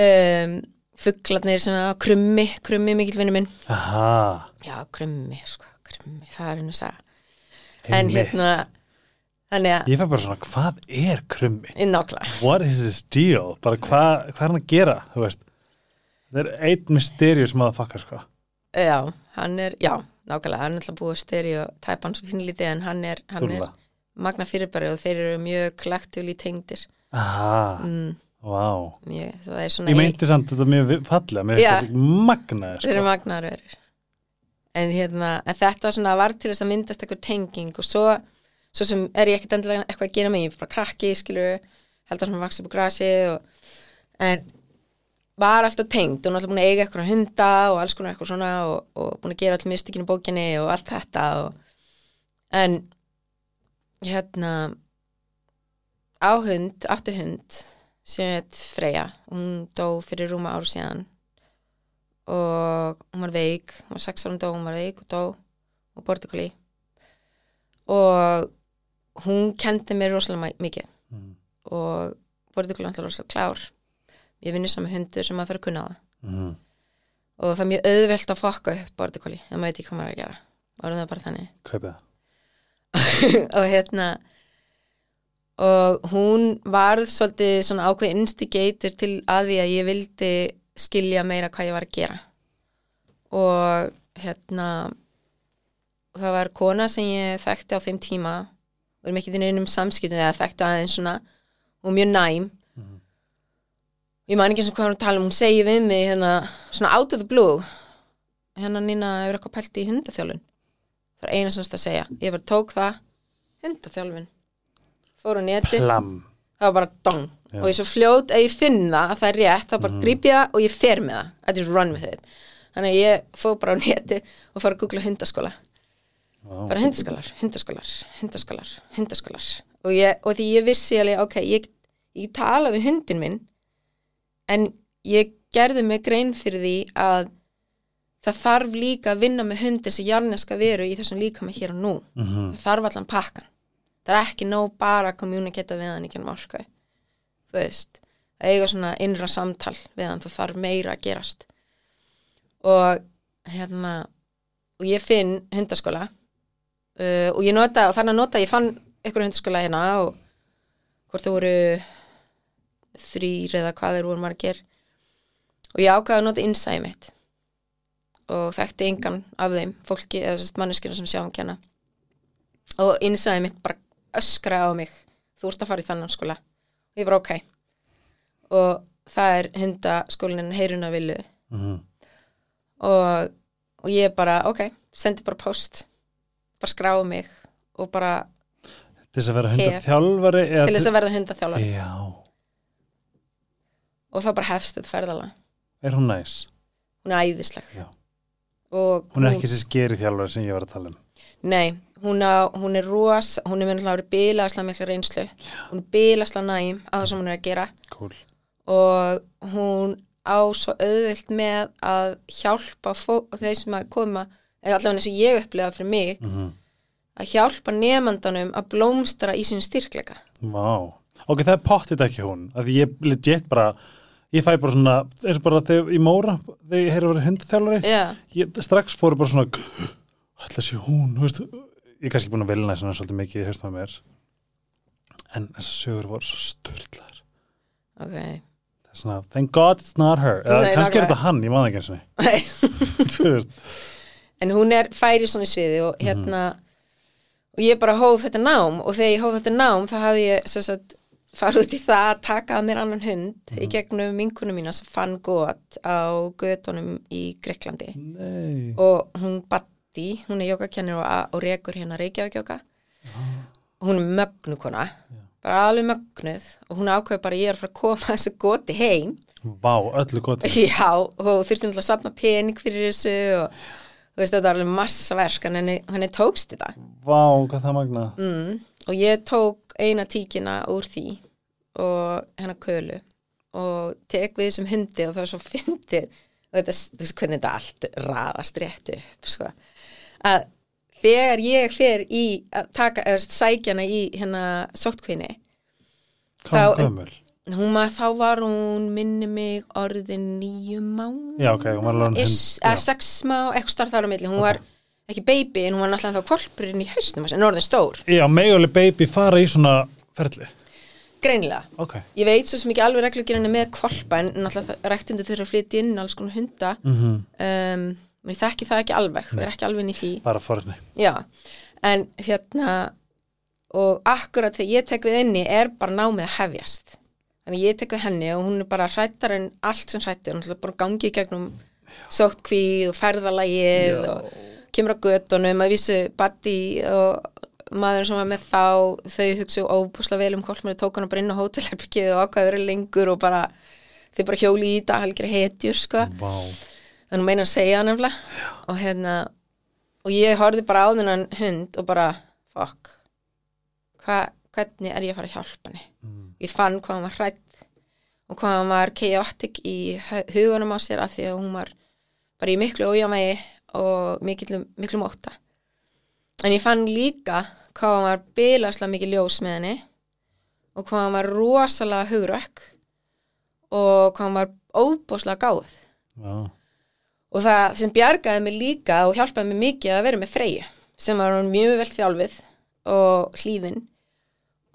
B: Um, fuglarnir sem að krummi, krummi mikill vinnu minn.
A: Aha,
B: já, krummi, sko, það er einu segja en hérna þannig að,
A: Ég fæ bara svona, hvað er krummi?
B: nákvæmlega
A: What is this deal? Bara hvað, hvað er hann að gera, þú veist? Það er einn mysterious motherfucker, sko.
B: já, hann er, já, nákvæmlega hann er alltaf búið stereo tæpan svo finnlítið en hann er, hann er
A: Dúlla.
B: magna fyrirbæri og þeir eru mjög kollektúli tengdir
A: Aha,
B: mm,
A: vá.
B: mjög, það er svona
A: Ég meinti samt þetta mjög fallega, mér finnst þetta magnaði,
B: þeir eru
A: sko.
B: magnar verið en hérna, en þetta svona var til þess að myndast eitthvað tenging og svo, svo sem er ég ekkert endilega eitthvað að gera mig, ég er bara krakki skilur, heldur sem að vaksa upp á grasi og, en var alltaf tengd og náttúrulega búin að eiga eitthvað hunda og alls konar eitthvað svona og, og búin að gera allir mystikinu bókinni og allt þetta en hérna á hund, átti hund sem heit Freyja hún dó fyrir rúma ár síðan og hún var veik hún var sex árum dó, hún var veik og dó og bortikoli og hún kendi mér rosalega mikið
A: Mm.
B: og bortikoli hann rosalega klár ég vinnur saman hundur sem maður fyrir að kunna það
A: Mm.
B: og það er mjög auðvelt að fokka upp bortikoli, það maður veit ekki hvað maður er að gera og það bara þannig
A: Kaupið það.
B: og hérna og hún varð svolítið svona ákveð instigator til að því að ég vildi skilja meira hvað ég var að gera og hérna það var kona sem ég þekkti á þeim tíma og erum ekki þinn einum samskiptum eða þekkti aðeins svona og mjög næm
A: Mhm.
B: ég man ekki eins og hvað hún tala um hún segi við mig hérna svona out of the blue hérna Nína hefur eitthvað pælt í hundaþjálun það er eina sem þetta að segja ég bara tók það hundaþjálfun fór á neti
A: Plam.
B: það var bara dong. Og ég svo fljót ef ég finn það að það er rétt þá bara
A: Mhm.
B: gríp ég það og ég fer með það. I just run with it. Þannig að ég fór bara á neti og fór að googla hundaskóla.
A: Vá.
B: bara hundaskólar, hundaskólar, hundaskólar hundaskólar. Og, ég, og því ég vissi alveg, ok, ég, ég tala við hundin minn en ég gerði mig grein fyrir því að það þarf líka að vinna með hundin sem jarneska veru í þessum líka með hér og nú.
A: Mhm.
B: það þarf allan pakkan það er ekki nóg bara að kommuniketa við hann ekki um orku þú veist, að eiga svona innra samtal við hann, það þarf meira að gerast. Og hérna og ég finn hundaskóla uh, og ég nota, og þannig að nota ég fann ykkur hundaskóla hérna og hvort þau voru þrýr eða hvað þeir voru margir. Og ég ákvaði að nota innsæði mitt og þekkti engan af þeim fólki eða sérst manneskina sem sjá hann kenna. Og innsæði mitt bara öskra á mig þú ert að fara í þannan skóla ég bara ok og það er hundaskólinin heyruna villu
A: Mhm.
B: og, og ég bara ok, sendi bara post bara skráði mig og bara
A: Til þess að vera eða
B: til þess að verða hundaþjálfar
A: Já.
B: og það bara hefst þetta ferðala
A: Er hún næs?
B: hún er æðisleg
A: Já.
B: og
A: Hún er ekki þessi skeri þjálfari sem ég var að tala um.
B: Nei, hún, á, hún er ros, hún er myndið að vera bilaðslega mikla reynslu, hún er bilaðslega næm að það sem hún er að gera
A: Cool.
B: og hún á svo auðvilt með að hjálpa þeir sem að koma, eða allavega eins og ég upplega fyrir mig,
A: Mm
B: að hjálpa nefndanum að blómstra í sín styrkleika.
A: Vá. Ok, það er pottit ekki hún. Því ég legit bara, ég fæ bara svona, eins og bara þegar í Móra, þegar ég heyri að vera hundaþjálfari,
B: Já,
A: ég strax fóru bara svona, ætla sé hún, þú veist, ég er kannski búin að velna svona svolítið mikið í haustum að mér. En þessar sögur voru svo styrlaðar.
B: ok.
A: Það er svona, thank God it's not her. Eða
B: Nei,
A: kannski er þetta hann, ég maður ekki eins og
B: en hún er færi svona í sviði og hérna og ég bara hóf þetta nám og þegar ég hóf þetta nám þá hafði ég sagt, farið út í það að taka að mér annan hund í gegnum vinkunum mína sem fann gott á götunum í Greiklandi
A: nei.
B: og hún Batti, hún er jógakennir og, og rekur hérna Reykjavík jóka og hún er mögnu kona bara alveg mögnuð og hún ákveði bara ég er að fara að koma þessu goti heim
A: Vá, öllu gott.
B: Já, og þurfti náttúrulega að safna pening fyrir þessu og þú veist, þetta var alveg massa verk en henni, henni tókst þetta
A: Vá, hvað það magna.
B: mm, og ég tók eina tíkina úr því og hennar kölu og tek við þessum hundi og það er svo fyndið og þetta, þú veist hvernig þetta allt raðast rétt upp sko. Að þegar ég fer í að taka, eða sækja hana í hérna sóttkvinni Þá- hún var, þá var hún minni mig orðin nýju mán
A: Já, ok, hún var alveg
B: eða sex má, eitthvað starf þar á milli. Hún var ekki baby en hún var náttúrulega þá kolpurinn í hausnum en orðin stór,
A: Já, meguleg baby fara í svona ferli.
B: greinilega.
A: Ok.
B: ég veit svo sem ekki alveg reglugjörinu með kolpa en náttúrulega rektundu þurfa að flytja inn alls konar hunda.
A: Mm
B: um, mér þekki það ekki alveg, við erum ekki alveg inn í því.
A: Bara forni.
B: já, en hérna og akkurat þegar ég tek við inni er bara námið að hefjast. Þannig ég tek við henni og hún er bara hrættar en allt sem hrættir, hún er bara gangið gegnum sóttkvíð og ferðalagið og kemur á göttunum að vísu Buddy og maður sem var með þá þau hugsa óbúslega vel um hvort maður tók hann bara inn á hótelherbyggið og ákvaði verið lengur og bara þau bara hjóli í þetta halgir hetjur sko.
A: Vá.
B: Þannig meina að segja hann nefnilega. Og hérna og ég horfði bara á þennan hund og bara fuck hva, hvernig er ég að fara að hjálpa henni?
A: Mm.
B: ég fann hvað hann var hrætt og hvað hann var chaotic í hu- hugunum á sér af því að hún var bara í miklu ójámægi og miklu, miklu móta. En ég fann líka hvað hann var bilaslega mikið ljós með henni og hvað hann var rosalega hugrökk og hvað hann var óbúslega gáð
A: Já,
B: og það sem bjargaði mig líka og hjálpaði mig mikið að vera með Freyju sem var hún mjög vel þjálfið og hlýðin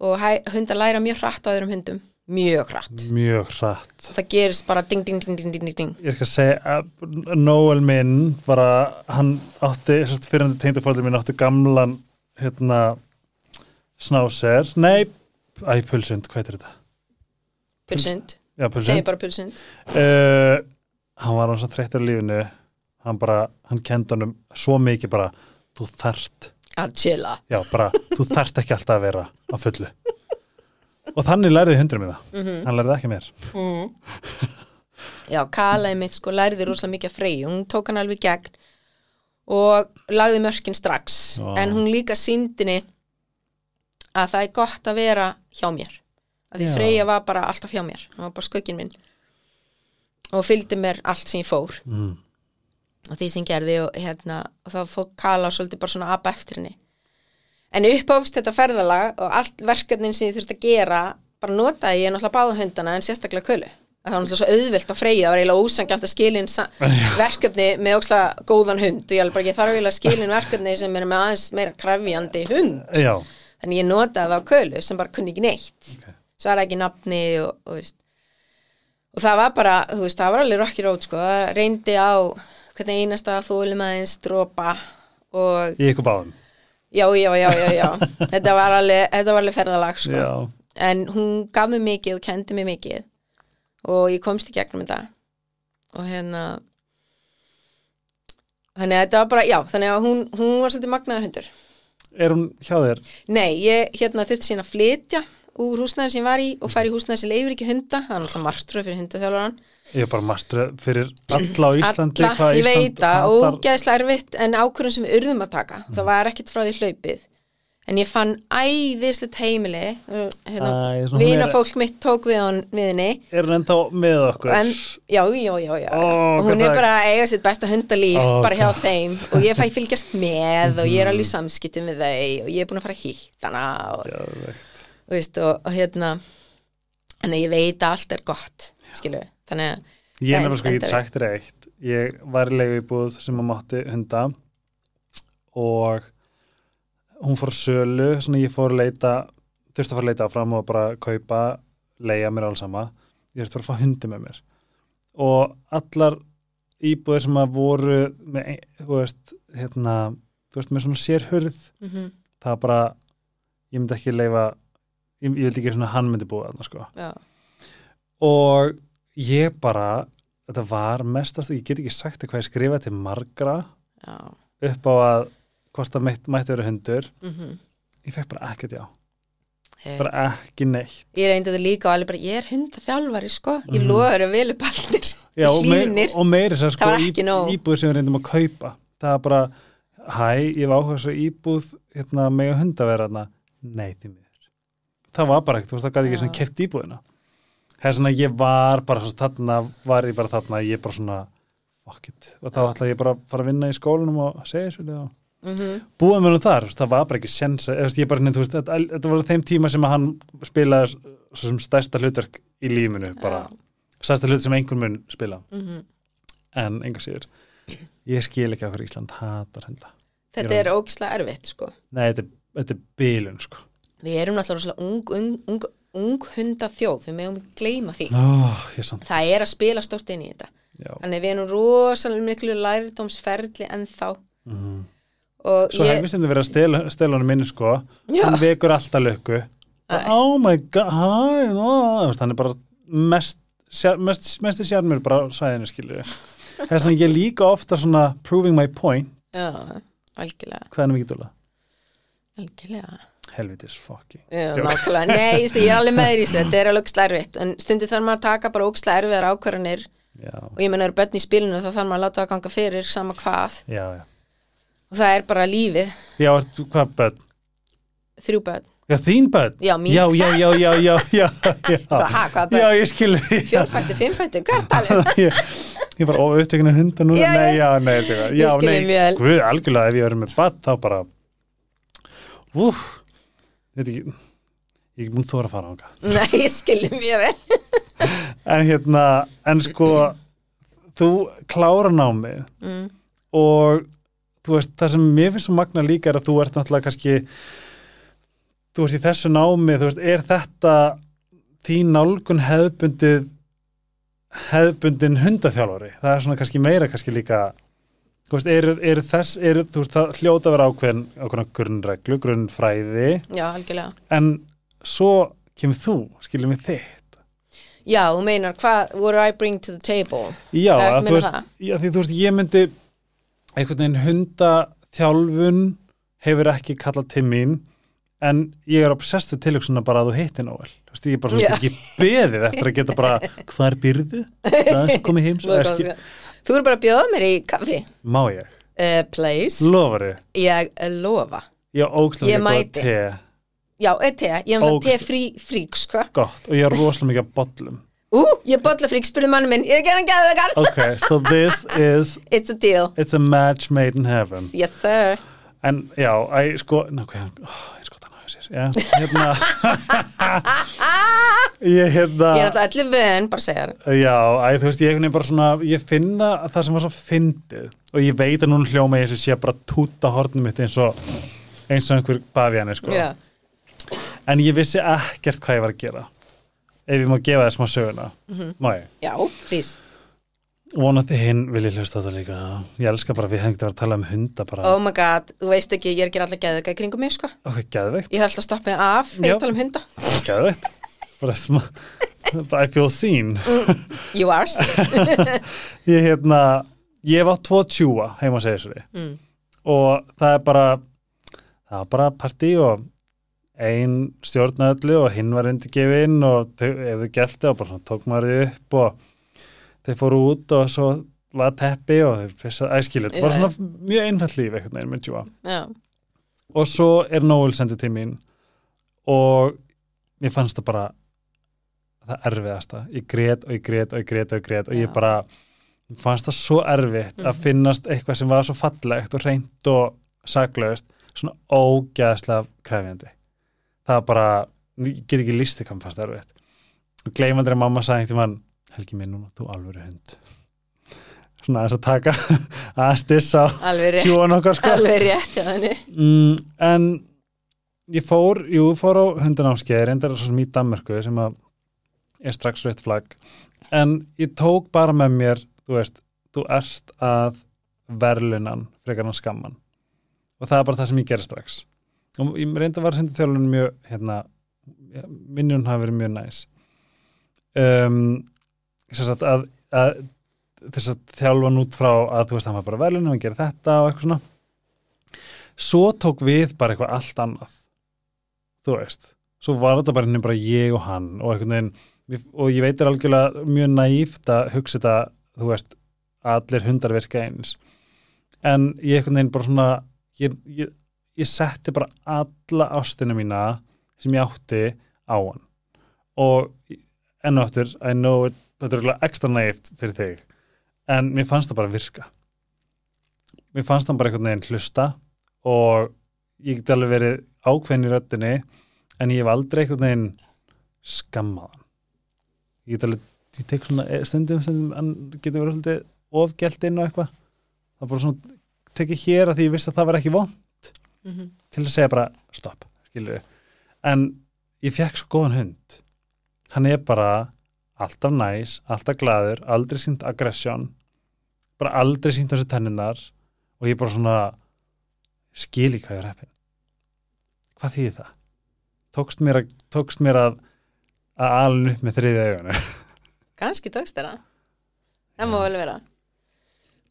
B: og hundar læra mjög hratt á öðrum hundum. Mjög hratt.
A: Mjög hratt.
B: Það gerist bara ding ding ding ding ding ding.
A: Ég skal segja að Noel minn bara, hann átti sérst, fyrirandi tengdafóldur minn átti gamlan hérna snáser, nei æ, pulsund, hvað heitir þetta?
B: pulsund,
A: Já,
B: segi
A: pulsund
B: bara pulsund.
A: Uh, hann var hann svo þreyttur í lífinu. Hann bara, hann kendi honum svo mikið bara, þú þarft
B: að chilla.
A: Já, bara, þú þarft ekki alltaf að vera á fullu. Og þannig lærði hundur mér það,
B: mm
A: hann lærði ekki mér.
B: Já, Kalaði mitt sko lærði rosalega mikið af Freyju. Hún tók hann alveg gegn og lagði mörkin strax.
A: Vá.
B: en hún líka síndinni að það er gott að vera hjá mér. Að því
A: Já.
B: Freyja var bara alltaf hjá mér. Hún var bara skökin minn og fylgdi mér allt sem ég fór.
A: Mm.
B: og því sem gerði og hérna og þá fór Kala svolítið bara svona apa eftir henni. En uppáfst þetta ferðalag og allt verkefnin sem ég þurfti að gera bara notaði ég náttúrulega báða hundana en sérstaklega kölu. Að það var náttúrulega svo auðvelt á freyja það var eiginlega ósangjant að skilin verkefni með ókslega góðan hund. Og ég alveg bara ekki þarf eiginlega að skilin verkefni sem er með aðeins meira krefjandi hund.
A: Já,
B: þannig ég notaði það á kölu sem bara kunni ekki neitt.
A: Ok.
B: svara ekki nafni og, og, veist. Og það var bara þú veist, það var alveg rocky road sko. Það reyndi á hvernig einasta þólum aðeins dropa og
A: í ykkur báðum?
B: Já, já, já, já, já. Þetta var alveg, þetta var alveg ferðalag sko.
A: Já,
B: en hún gaf mér mikið og kendi mér mikið. Og ég komst í gegnum þetta. Og hérna þannig að þetta var bara, já, þannig að hún, hún var svolítið magnaður hundur.
A: Er hún hjá þér?
B: Nei, ég hérna þurfti síðan að flytja úr húsnæðin sem ég var í og færi í húsnæðin sem leifir ekki hunda, það er náttúrulega martröð fyrir hundaþjálfaran
A: ég er bara mastur fyrir alla á Íslandi
B: Alla, ég veit
A: Ísland
B: það,
A: hatar-
B: ógeðslega erfitt en ákvörðum sem við urðum að taka, það var ekkert frá því hlaupið. En ég fann æðislegt heimili. Hérna,
A: Æ, svona hún
B: vina
A: er-
B: fólk mitt tók við hann við henni.
A: Er hún ennþá með okkur?
B: En, já, já, já, já. Og hún er
A: það-
B: bara að eiga sitt besta hundalíf
A: Ó,
B: bara hjá
A: hvað-
B: þeim. Og ég fæ fylgjast með og ég er alveg í samskiptum við þau og ég er búin að fara að hitta hana og, veist, og, og hérna að ég veit að allt er gott skilu, þannig að
A: ég nefnilega sko, ég get sagt þér eitt. Ég var í leigu íbúð sem að mátti hunda og hún fór sölu svona ég fór að leita þurfti að fara að leita áfram og bara kaupa leia mér alls sama. Ég þurfti bara að fá hundi með mér. Og allar íbúðir sem að voru með, þú veist, hérna þú veist, með svona sérhörð
B: mm -hmm,
A: það bara, ég myndi ekki leifa ég, ég vildi ekki svona hann myndi búa þarna sko.
B: Já,
A: og ég bara þetta var mestast, ég get ekki sagt hvað ég skrifa til margra
B: já.
A: upp á að hvort það mætti, mætti vera hundur.
B: Mm
A: ég fekk bara ekkert já,
B: hey.
A: bara ekki neitt.
B: Ég reyndi þetta líka og alveg bara, ég er hundafjálfari sko, ég
A: Mhm.
B: loður að vilu ballir
A: já, og, meir, og meiri sér sko
B: nóg.
A: íbúð sem við reyndum að kaupa. Það var bara, hæ, ég var svo íbúð hérna með að hunda vera þarna. Nei, því miður það var bara ekkert, þú veist, það gæti ekki svona keft íbúðina. Það er svona, ég var bara svona, þarna, var ég bara þarna, ég bara svona fuck it, og þá ætla ég bara að fara að vinna í skólanum og segja þessu og
B: mm
A: búið með hún þar, það var bara ekki sens eða, þú veist, ég bara, þú veist, þetta, þetta var á þeim tíma sem hann spilaði s- svo sem stærsta hlutverk í lífinu, bara stærsta hlut sem einhver mun spila.
B: Mm
A: en enga síður ég skil ekki okkur Ísland hatar hunda
B: þetta er ógislega erfitt sko.
A: Nei, þetta, þetta er bilun sko
B: við erum náttúrulega ung, ung, ung, ung hunda þjóð, við megum ekki gleyma því.
A: Oh, ég
B: það er að spila stórt inn í þetta.
A: Já.
B: Þannig við erum rosalega miklu lærdómsferli en þá
A: mm.
B: og
A: svo
B: ég,
A: hefist þetta verið að stela, honum minni sko.
B: Já.
A: hann vekur alltaf lökku oh my god, hi oh. hann er bara mest mest, mest í sjarmur bara sæðinu skilur það er svona ég líka ofta svona proving my point.
B: Já, algjörlega,
A: hvað er mikið dóla?
B: algjörlega
A: helvitis fokki
B: nei, ég er alveg með þér í þessu, þetta er alveg ógislega erfitt en stundu maður að taka bara ógislega erfiðar ákvarðanir og ég menn eru börn í spilinu þá maður að láta það ganga fyrir sama hvað
A: já, já
B: og það er bara lífið,
A: já, ertu- hvað börn?
B: þrjú börn
A: Já, þín börn?
B: Já, mín.
A: Já, já, já, já, já, já,
B: ha, hvað börn?
A: Já, ég skilði því.
B: fjórfættu, fimmfættu, hvað talið?
A: ég, ég bara óupptekinu hundar
B: já.
A: nei, já, nei, þetta er- já,
B: Ég skil
A: nei,
B: þig mjög
A: guð, algjörlega ef ég verið með bad þá bara úf þetta ekki ég er ekki búin þóra að fara ánga
B: Nei, ég skilði mjög vel.
A: en hérna, en sko þú klára námið
B: Mm.
A: og þú veist, það sem mér finnst svo magna líka er að þú ert náttúrulega kannski þú veist í þessu námi þú veist, er þetta þín nálgun hefðbundið hefðbundin hundaþjálfari það er svona kannski meira kannski líka þú veist, eru, eru þess eru, þú veist, það hljóta að vera ákveðin ákveðin grunnreglu, grunnfræði
B: Já, algjörlega.
A: en svo kemur þú, skiljum við þitt
B: Já, þú meinar, hvað, what do I bring to the table?
A: já,
B: að
A: þú veist, já, því þú veist, ég myndi einhvern veginn hundaþjálfun hefur ekki kallað til mín en ég er obsessed við tilöksuna bara að þú heitir Nóel þú veist, ég er bara svona ekki beðið eftir að geta bara, hvar byrðu? það er komið heims
B: Þú
A: Eða skil-
B: eru bara að bjóða mér í kaffi.
A: má ég,
B: Uh, please.
A: lofar ég
B: Ég uh, lofa.
A: ég
B: Ég
A: mikið góð
B: mæti.
A: te
B: Já, eh, te. Ég er um
A: Ógeðslega.
B: te frí, frík, sko.
A: gott og ég er rosalega mikið að bollum
B: Ú, ég er bollafrík, spurði manni minn. Ég er að gera það
A: ok, so this is
B: It's a deal.
A: it's a match made in heaven
B: Yes, sir.
A: en já, æ, sko ná, ok, ó, sér já, hérna ég hérna
B: Ég er alltaf allir vön, bara segja það.
A: Já, æ, þú veist, ég svona, ég finna það sem var svo fyndið og ég veit að núna hljóma ég sé bara túta hornum mitt eins og eins og einhver bafjani, sko. En ég vissi ekkert hvað ég var að gera. Ef ég má gefa þér smá söguna.
B: Mhm.
A: Má ég?
B: Já, please.
A: Vonandi hinn vil ég hlusta þetta líka. Ég elska bara við hengt að tala um hunda bara.
B: Oh my god, þú veist ekki, ég er gera alltaf gæða það kringum mig, sko.
A: Ok, geðveikt,
B: Ég alltaf að stoppa mig af þegar ég tala um hunda.
A: geðveikt. bara smá, I feel seen.
B: You are sick.
A: Ég hérna, ég átt tvo tjúa heima að segja sér
B: Mm.
A: og það er bara það var bara partí og ein stjórnaðallu og hinn var undirgefin og þau hefðu gælti og bara tók maður upp og þau fóru út og svo var teppi og þau fyrst æskilut,
B: Já,
A: bara svona mjög einfalt líf einhvern veginn með tjúa
B: Já.
A: og svo er Nóel sendið til mín og mér fannst það bara það erfiðasta, ég grét og ég grét og ég grét og ég grét og ég bara fannst það svo erfitt að
B: Mhm.
A: finnast eitthvað sem var svo fallegt og reynt og saklaust, svona ógæðslega krefjandi. Það var bara, ég get ekki lísti hvað mér fannst erfitt. Og gleymandri að mamma sagði einhvern mann, Helgi minn núna, þú alvöru hund. Svona aðeins að taka að stissa
B: rétt.
A: tjúan okkar sko.
B: Alveg rétt, já, þannig.
A: mm, en ég fór, jú, fór á hundanámskeið reyndar svo sem í Danmörku sem að er strax rautt flagg. En ég tók bara með mér þú veist, þú ert að verlunan frekar hann skamman. Og það er bara það sem ég gerði strax. Og ég reyndar var hundaþjálunum mjög hérna, minnjum hafi verið mjög næs. Um, sagt að, að þess að þjálfan út frá að þú veist, hann var bara verðlunum, hann gerir þetta og eitthvað svona. Svo tók við bara eitthvað allt annað þú veist, svo var þetta bara, henni bara ég og hann og veginn við- og ég veit er algjörlega mjög næft að hugsa þetta, þú veist allir hundar virka eins. En ég einhvern veginn bara svona ég, ég, ég setti bara alla ástina mína sem ég átti á hann. Og enn og aftur, I know it, þetta er ekstra næft fyrir þig. En mér fannst það bara virka. Mér fannst það bara einhvern veginn hlusta og ég get alveg verið ákveðin í röddinni en ég hef aldrei einhvern veginn skammað hann. Ég get alveg, ég tek svona eh, stundum sem getur verið svolítið ofgælt inn og eitthvað. Það er bara svona tekið hér að því ég vissi að það var ekki von
B: Mhm.
A: til að segja bara stopp, skilju en ég fekk svo góðan hund. Hann er bara alltaf næs, alltaf glaður aldrei sínt aggressjón bara aldrei sínt þessu tenninar og ég bara svona skil í hvað ég er heppin hvað þýðir það? tókst mér að, tókst mér að að alin upp með þriðja augunu
B: Kanski tókst þeirra. Það má vel vera.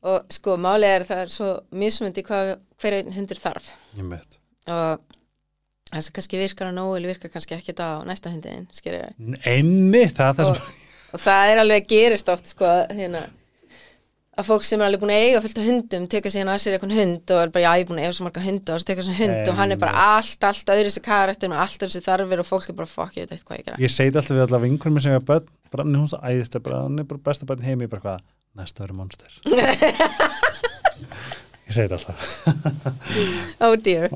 B: Og sko, málið er það er svo mismundi hvað hverju hundur þarf.
A: ég veit
B: Og það sem kannski virkar á nógu virkar kannski ekki á næsta við.
A: einmitt, það er það
B: Og,
A: sem
B: og það er alveg gerist oft, sko, hérna, að fólk sem er alveg búin að eiga fullt af hundum teka síðan að sér eitthvað hund og er bara, já, ég er búin að eiga svo marga hunda og svo teka sér hund og hann er bara allt, allt öðru sér karakter með allt öðru sér þarfir og fólk er bara, fokk, ég veit eitthvað hvað ég gera.
A: Ég segi alltaf við alla vinkunum sem ég var börn bara, hann er hún svo æðist, bara, hann er bara besta börn heimi bara hvað, næsta verður monster Ég segi þetta alltaf.
B: Oh dear,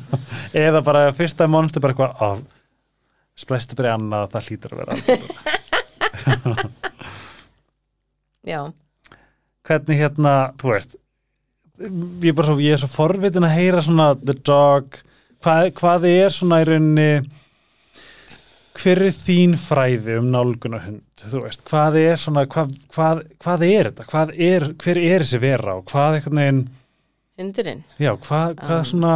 A: Eða bara fyrsta monster bara eitthvað á, splæstu bara í annað, það hlýtur að vera
B: já,
A: Hvernig hérna, þú veist ég er bara svo, ég er svo forvitin að heyra svona the dog. Hvað, hvað er svona í rauninni hver er þín fræði um nálguna hund? Þú veist, hvað er svona hvað, hvað, hvað er þetta, hvað er hver er þessi vera og hvað einhvern veginn
B: hundurinn
A: já, hvað, hvað
B: Um.
A: svona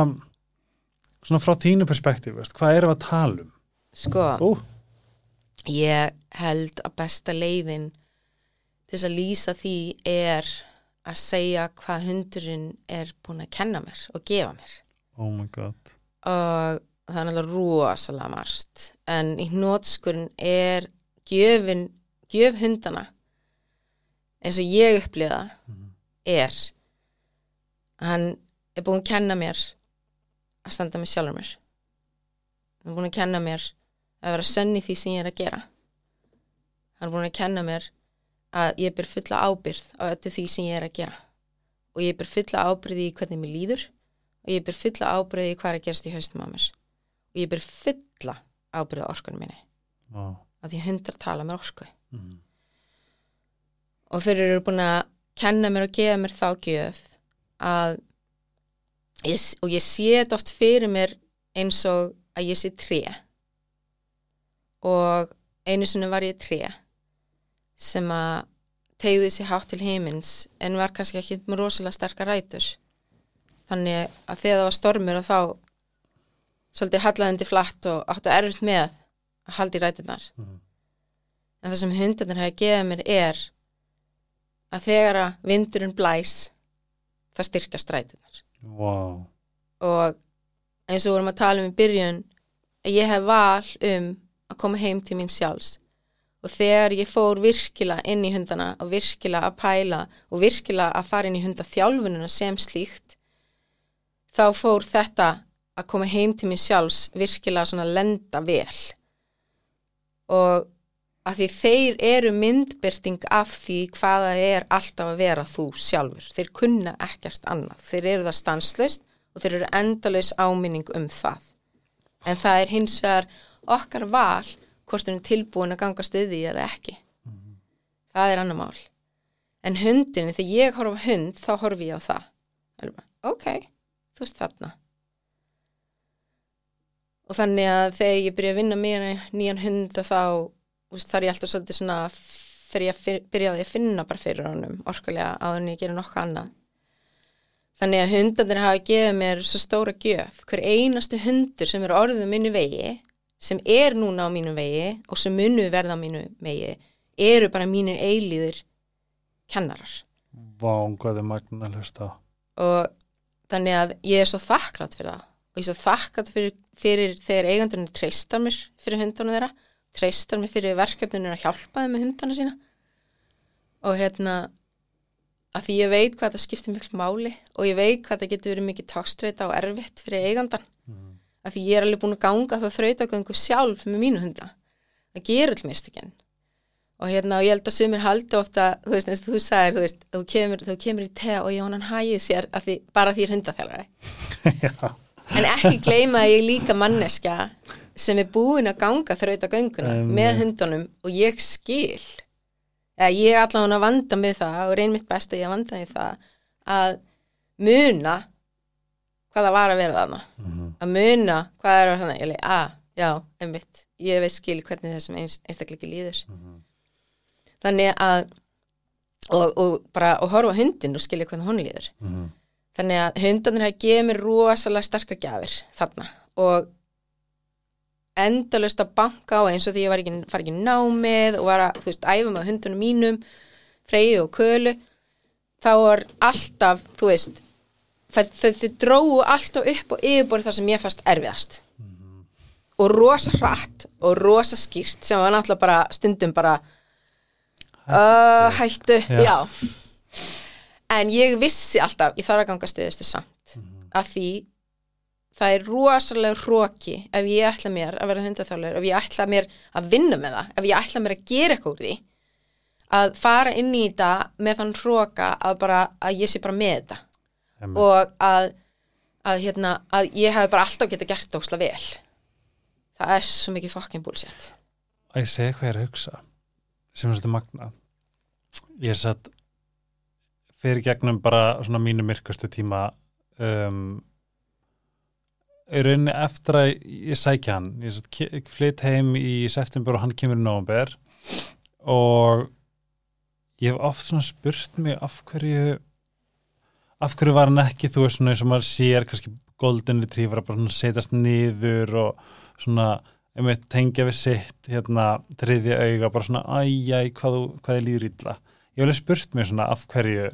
A: svona frá þínu perspektíf, hvað erum við að tala um?
B: Sko,
A: Ó,
B: ég held að besta leiðin til þess að lýsa því er að segja hvað hundurinn er búin að kenna mér og gefa mér.
A: Oh my god.
B: Og það er náttúrulega rosalega marst en í hnótskurinn er gjöfin, gjöf hundana eins og ég upplifa er að hann er búin að kenna mér að standa með sjálfur mér. Hann er búin að kenna mér að vera sönn í því sem ég er að gera. Hann er búin að kenna mér að ég ber fulla ábyrð á öllu því sem ég er að gera. Og ég ber fulla ábyrð í hvernig mér líður. Og ég ber fulla ábyrð í hvað er að gerast í haustum á mér. Og ég ber fulla ábyrð á orkunum minni.
A: Vá.
B: af því hundar tala með orku.
A: Mhm.
B: og þeir eru búin að kenna mér og gefa mér þá gjöf að ég, og ég sé þetta oft fyrir mér eins og að ég sé tré. Og einu sinni var ég tré sem að tegði sér hátt til heimins en var kannski ekki með rosalega sterkar rætur. Þannig að þegar það var stormur og þá svolítið hallaðandi flatt og áttu erfitt með að halda í ræturnar.
A: Mhm.
B: en það sem hundarnir hefði gefið mér er að þegar að vindurinn blæs það styrkast ræturnar
A: Vá.
B: og eins og vorum að tala um í byrjun að ég hef val um að koma heim til mín sjálfs. Og þegar ég fór virkilega inn í hundana og virkilega að pæla og virkilega að fara inn í hundaþjálfununa sem slíkt þá fór þetta að koma heim til mín sjálfs virkilega svona lenda vel. Og að því þeir eru myndbyrting af því hvaða er alltaf að vera þú sjálfur. Þeir kunna ekkert annað. Þeir eru það stanslust og þeir eru endalaus áminning um það. En það er hins vegar okkar val hvort þeir eru tilbúin að ganga stuði eða ekki. Það er annar mál. En hundin, þegar ég horf á hund þá horfi ég á það. Bara, ok, þú ert þarna. Og þannig að þegar ég byrja að vinna með nýjan hund þá þar ég alltaf svolítið svona fyrir að byrja á því að finna bara fyrir honum orkulega áður en ég gera nokkuð annað. Þannig að hundarnir hafa gefið mér svo stóra gjöf. Hver einastu hundur sem er orðið minni vegi sem er núna á mínu vegi og sem munu verða á mínu vegi eru bara mínir eilíður kennarar.
A: Vá, hvað er magna að hlusta
B: og þannig að ég er svo þakklátt fyrir það. Og ég er svo þakklátt fyrir, fyrir þegar eigandurinn treystar mér fyrir hundana þeirra treystar mér fyrir verkefninu að hjálpa þeim með hundana sína. Og hérna að því ég veit hvað það skiptir miklu máli og ég veit hvað það getur verið mikið tókstreita og erfitt fyrir eigandan
A: Mhm.
B: að því ég er alveg búin að ganga það þrautagöngu sjálf með mínu hunda. Það gerur all mistökinn og hérna og ég held að sumir haldi ofta þú veist eins og þú sagðir, þú veist þú kemur, þú kemur í te og ég hann hægir sér að því, bara því ég er hundafjálari
A: Já.
B: en ekki gleyma að ég er líka manneskja sem er búin að ganga þrautagönguna
A: Einmitt.
B: með hundunum og ég skil eða ég er allan að vanda með það og reyn mitt best að ég vanda með það að muna hvað það var að vera þarna
A: Mhm.
B: að muna hvað er þannig ég leik, að, já, einmitt ég veist skil hvernig þessum eins, einstakleiki líður
A: Mhm.
B: þannig að og, og bara og horfa hundin og skilja hvernig hún líður
A: Mhm.
B: þannig að hundarnir hafa gefið mér rosalega sterkar gjafir þarna og endalust að banka á eins og því ég var ekki, far ekki námið og var að, þú veist, æfa með hundunum mínum Freyju og Kölu þá var alltaf, þú veist þau, dróu alltaf upp og yfirbúrið þar sem ég fast erfiðast. Og rosa hratt og rosa skýrt sem var náttúrulega bara stundum bara uh, hættu,
A: Já.
B: já, en ég vissi alltaf, ég þarf að ganga stuðistu samt
A: Mhm.
B: af því það er rosalega hróki ef ég ætla mér að vera hundaþjálfur ef ég ætla mér að vinna með það ef ég ætla mér að gera eitthvað úr því að fara inn í þetta með þann hróka að bara að ég sé bara með þetta.
A: Einmitt.
B: og að, að, hérna, að ég hef bara alltaf getað gert ósla vel. Það er svo mikið fucking bullshit.
A: Að ég segi hvað ég er að hugsa sem er svolítið magna ég er satt fyrir gegnum bara svona mínu myrkastu tíma um, rauninni eftir að ég sækja hann. Ég flytt heim í september og hann kemur í november og ég hef oft svona spurt mig af hverju af hverju var hann ekki þú veist svona eins og maður sér kannski golden retriever að bara svona setjast niður og svona einmitt tengja við sitt hérna þriðja auga bara svona æjæ hvað, hvað ég líður illa. Ég hef alveg spurt mér svona af hverju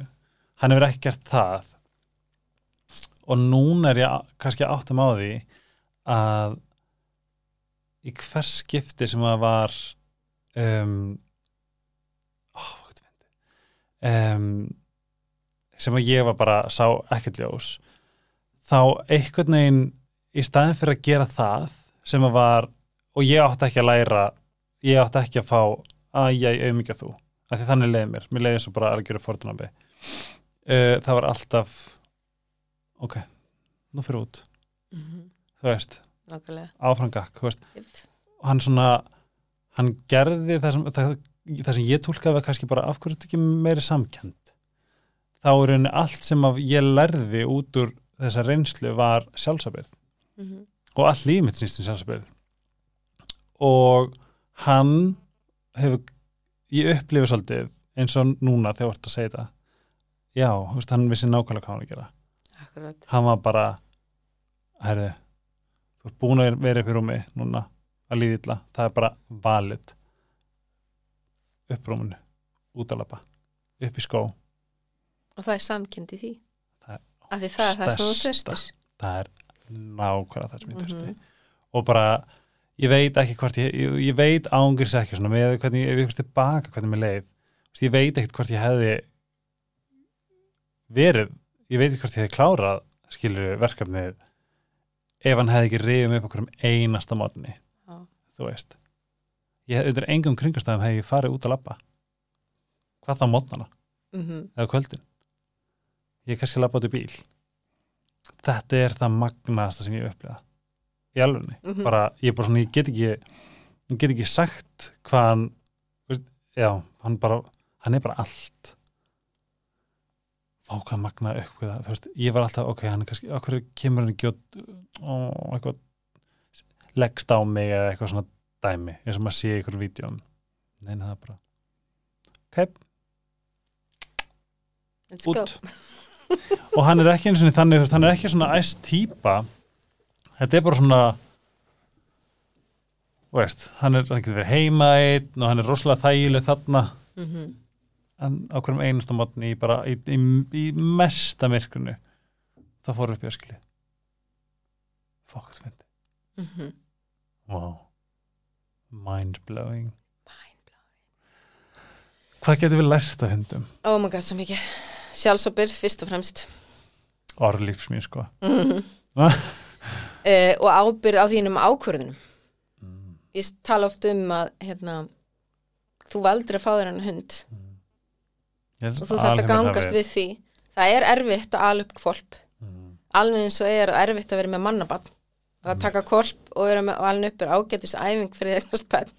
A: hann hefur ekki gert það og núna er ég kannski áttum á því að í hvers skipti sem það var um, ó, um, sem að ég var bara sá ekkert ljós þá einhvern veginn í staðin fyrir að gera það sem að var og ég átti ekki að læra ég átti ekki að fá að ég auðmyggja þú. Af því þannig leiði mér, mér leiði eins og bara að gera fórtunambi uh, það var alltaf ok, nú fyrir út.
B: Mm -hmm.
A: þú veist, veist,
B: Yep.
A: og hann svona hann gerði það sem það, það sem ég tólkaði var kannski bara af hverju þetta ekki meiri samkend þá er rauninni allt sem ég lærði út úr þessa reynslu var sjálfsabirð
B: mm -hmm.
A: og all líf mitt snýst um sjálfsabirð og hann hefur ég upplifu svolítið eins og núna þegar þú ert að segja þetta. Já, hann vissi nákvæmlega hvað hann að gera
B: akkurat.
A: Hann var bara herðu, þú ert búin að vera upp í rúmi núna að líði illa, það er bara valið. Upp rúminu út að lappa, upp í skó.
B: Og það er samkend í því? Af því það er það sem þú þurstir
A: það er nákvæmlega það sem ég þurfti.
B: Mhm.
A: og bara, ég veit ekki hvort ég, ég, ég veit ángriðs ekki svona með hvernig, ef ég fyrir tilbaka hvernig mér leið ég veit ekkert hvort ég hefði verið ég veit ekki hvort ég hefði klárað skilur verkefnið ef hann hefði ekki reyðum upp okkur um einasta mótni
B: Já.
A: þú veist. Ég, undir engum kringastæðum hefði ég farið út að labba. Hvað þá mótnana
B: mm -hmm.
A: eða kvöldin? Ég er kannski að labba út í bíl. Þetta er það magnasta sem ég hef upplifað. Í alvegni
B: Mhm.
A: bara, ég er bara svona, ég get ekki ég get ekki sagt hvað hann veist, já, hann bara hann er bara allt fá hvað magna það, þú veist, ég var alltaf, ok, hann er kannski okkur kemur hann ekki og eitthvað leggst á mig eða eitthvað svona dæmi, eins og maður sé einhverjum vídjum neina það er bara ok,
B: let's go.
A: Út. Og hann er ekki eins og þannig, þú veist, hann er ekki svona æst típa þetta er bara svona þú veist, hann er, hann getur verið heima einn og hann er rosalega þægileg þarna.
B: Mm -hmm.
A: En á hverjum einasta mótni í bara í, í, í mesta myrkrunu það fór upp í öskili fokkt fyndi
B: Mm -hmm.
A: wow mind blowing hvað getur við lært af hundum?
B: Oh my god, svo mikið. Sjálfsabyrð fyrst og fremst.
A: Orðlífs mín sko.
B: Mm
A: Ah.
B: og ábyrð á þínum ákvörðunum.
A: Mm.
B: ég tala oft um að hérna, þú valdur að fá þér hann hund.
A: Held
B: og þú þarft að gangast við því. Það er erfitt að ala upp kvolp
A: mm.
B: alveg eins og er erfitt að vera með mannabann og að taka kvolp og vera með alveg upp er ágætis æfing fyrir bann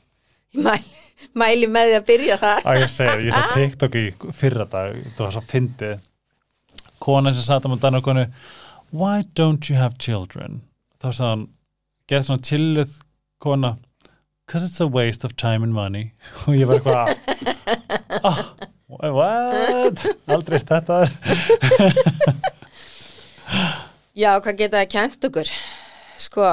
B: ég mæli, mæli með því að byrja þar.
A: Að ég segir, ég sá TikTok í fyrra dag, það var svo fyndið. Kona sem satt á maður dannar konu why don't you have children? Þá sagði hann, get svona chilluð kona because it's a waste of time and money og ég var eitthvað ah, what? Aldrei þetta
B: já, hvað geta það kent okkur? Sko,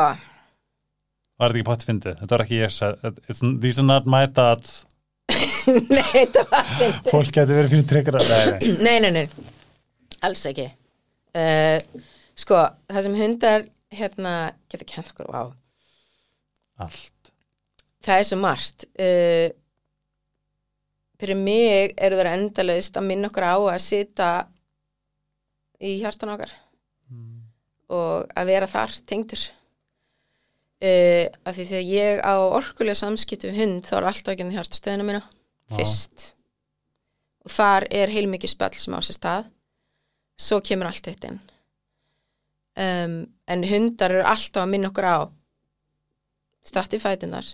A: var þetta ekki pott fyndið, þetta var ekki ég these are not my thoughts.
B: Nei, þetta var fyndið.
A: fólk getur verið fyrir tryggara nei, nei.
B: nei, nei, nei, alls ekki. Uh, sko, það sem hundar hérna, geta kent okkur, vá.
A: Allt.
B: Það er svo margt. Uh, fyrir mig er það endalaust að minna okkur á að sita í hjartan okkar. Og að vera þar tengdur. Uh, af því þegar ég á orkulega samskiptu hund þá er alltaf ekki hann hjartastöðina mína fyrst. Og þar er heilmikið spjall sem á sér stað. Svo kemur allt eitt inn. Um, en hundar eru alltaf að minna okkur á statti fætunar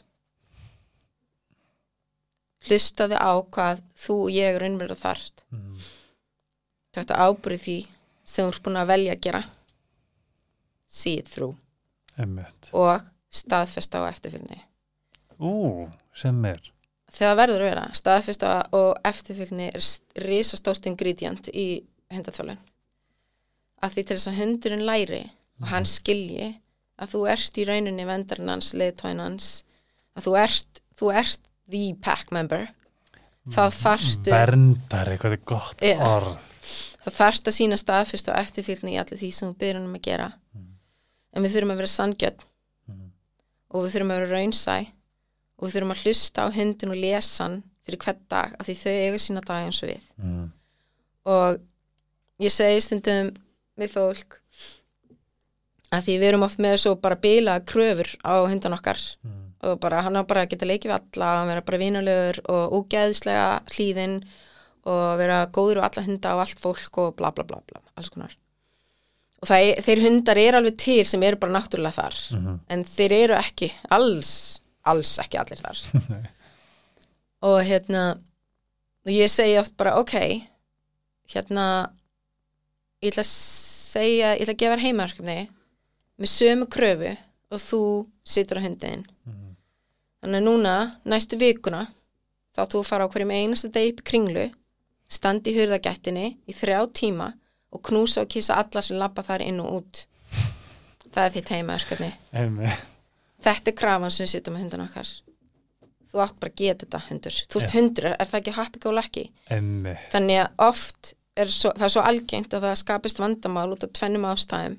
B: hlustaði á hvað þú og ég raunverður þarft
A: Mm.
B: þetta ábyrði því sem þú ert búin að velja að gera see it through
A: Einmitt.
B: og staðfesta á eftirfylgni
A: Ú, sem er.
B: þegar verður að vera staðfesta og eftirfylgni er risastórt ingredient í hundathjálun að því til þess að hundurinn læri og hann skilji að þú ert í rauninni vendarinn hans, leiðtóin hans að þú ert, þú ert the pack member þá þarftu
A: Verndar, eitthvað er gott
B: Já.
A: orð.
B: það þarft að sína staðfyrst og eftirfylgni í allir því sem þú byrjum um að gera en við þurfum að vera sangjöld
A: Mm.
B: og við þurfum að vera raunsæ og við þurfum að hlusta á hundin og lesa hann fyrir hvern dag af því þau eiga sína dag eins og við
A: Mm.
B: og ég segi stundum við fólk að því við erum oft með svo bara bila kröfur á hundan okkar
A: Mm.
B: Og bara hann á bara að geta leikið við alla hann vera bara vinulegur og ógeðslega hlýðin og vera góður og alla hunda og allt fólk og bla bla bla bla alls konar og er- þeir hundar eru alveg til sem eru bara náttúrulega þar
A: Mhm.
B: en þeir eru ekki alls, alls ekki allir þar og hérna og ég segi oft bara ok hérna ég ætla að segja, ég ætla að gefa þér heimaverkefni með sömu kröfu og þú situr á hundin
A: Mhm.
B: Þannig að núna, næstu vikuna þá þú fara á hverjum einasta degi upp í kringlu standi í hurðagættinni í þrjá tíma og knúsa og kissa allar sem labba þar inn og út. Það er þitt heimaverkefni.
A: Einmitt.
B: þetta er krafan sem við sittum með hundan okkar. Þú átt bara að geta þetta hundur. Þú ert hundur, er, það ekki happy go lucky? Þannig að oft er svo, það er svo algengt að það skapist vandamál út af tvennum ástæðum.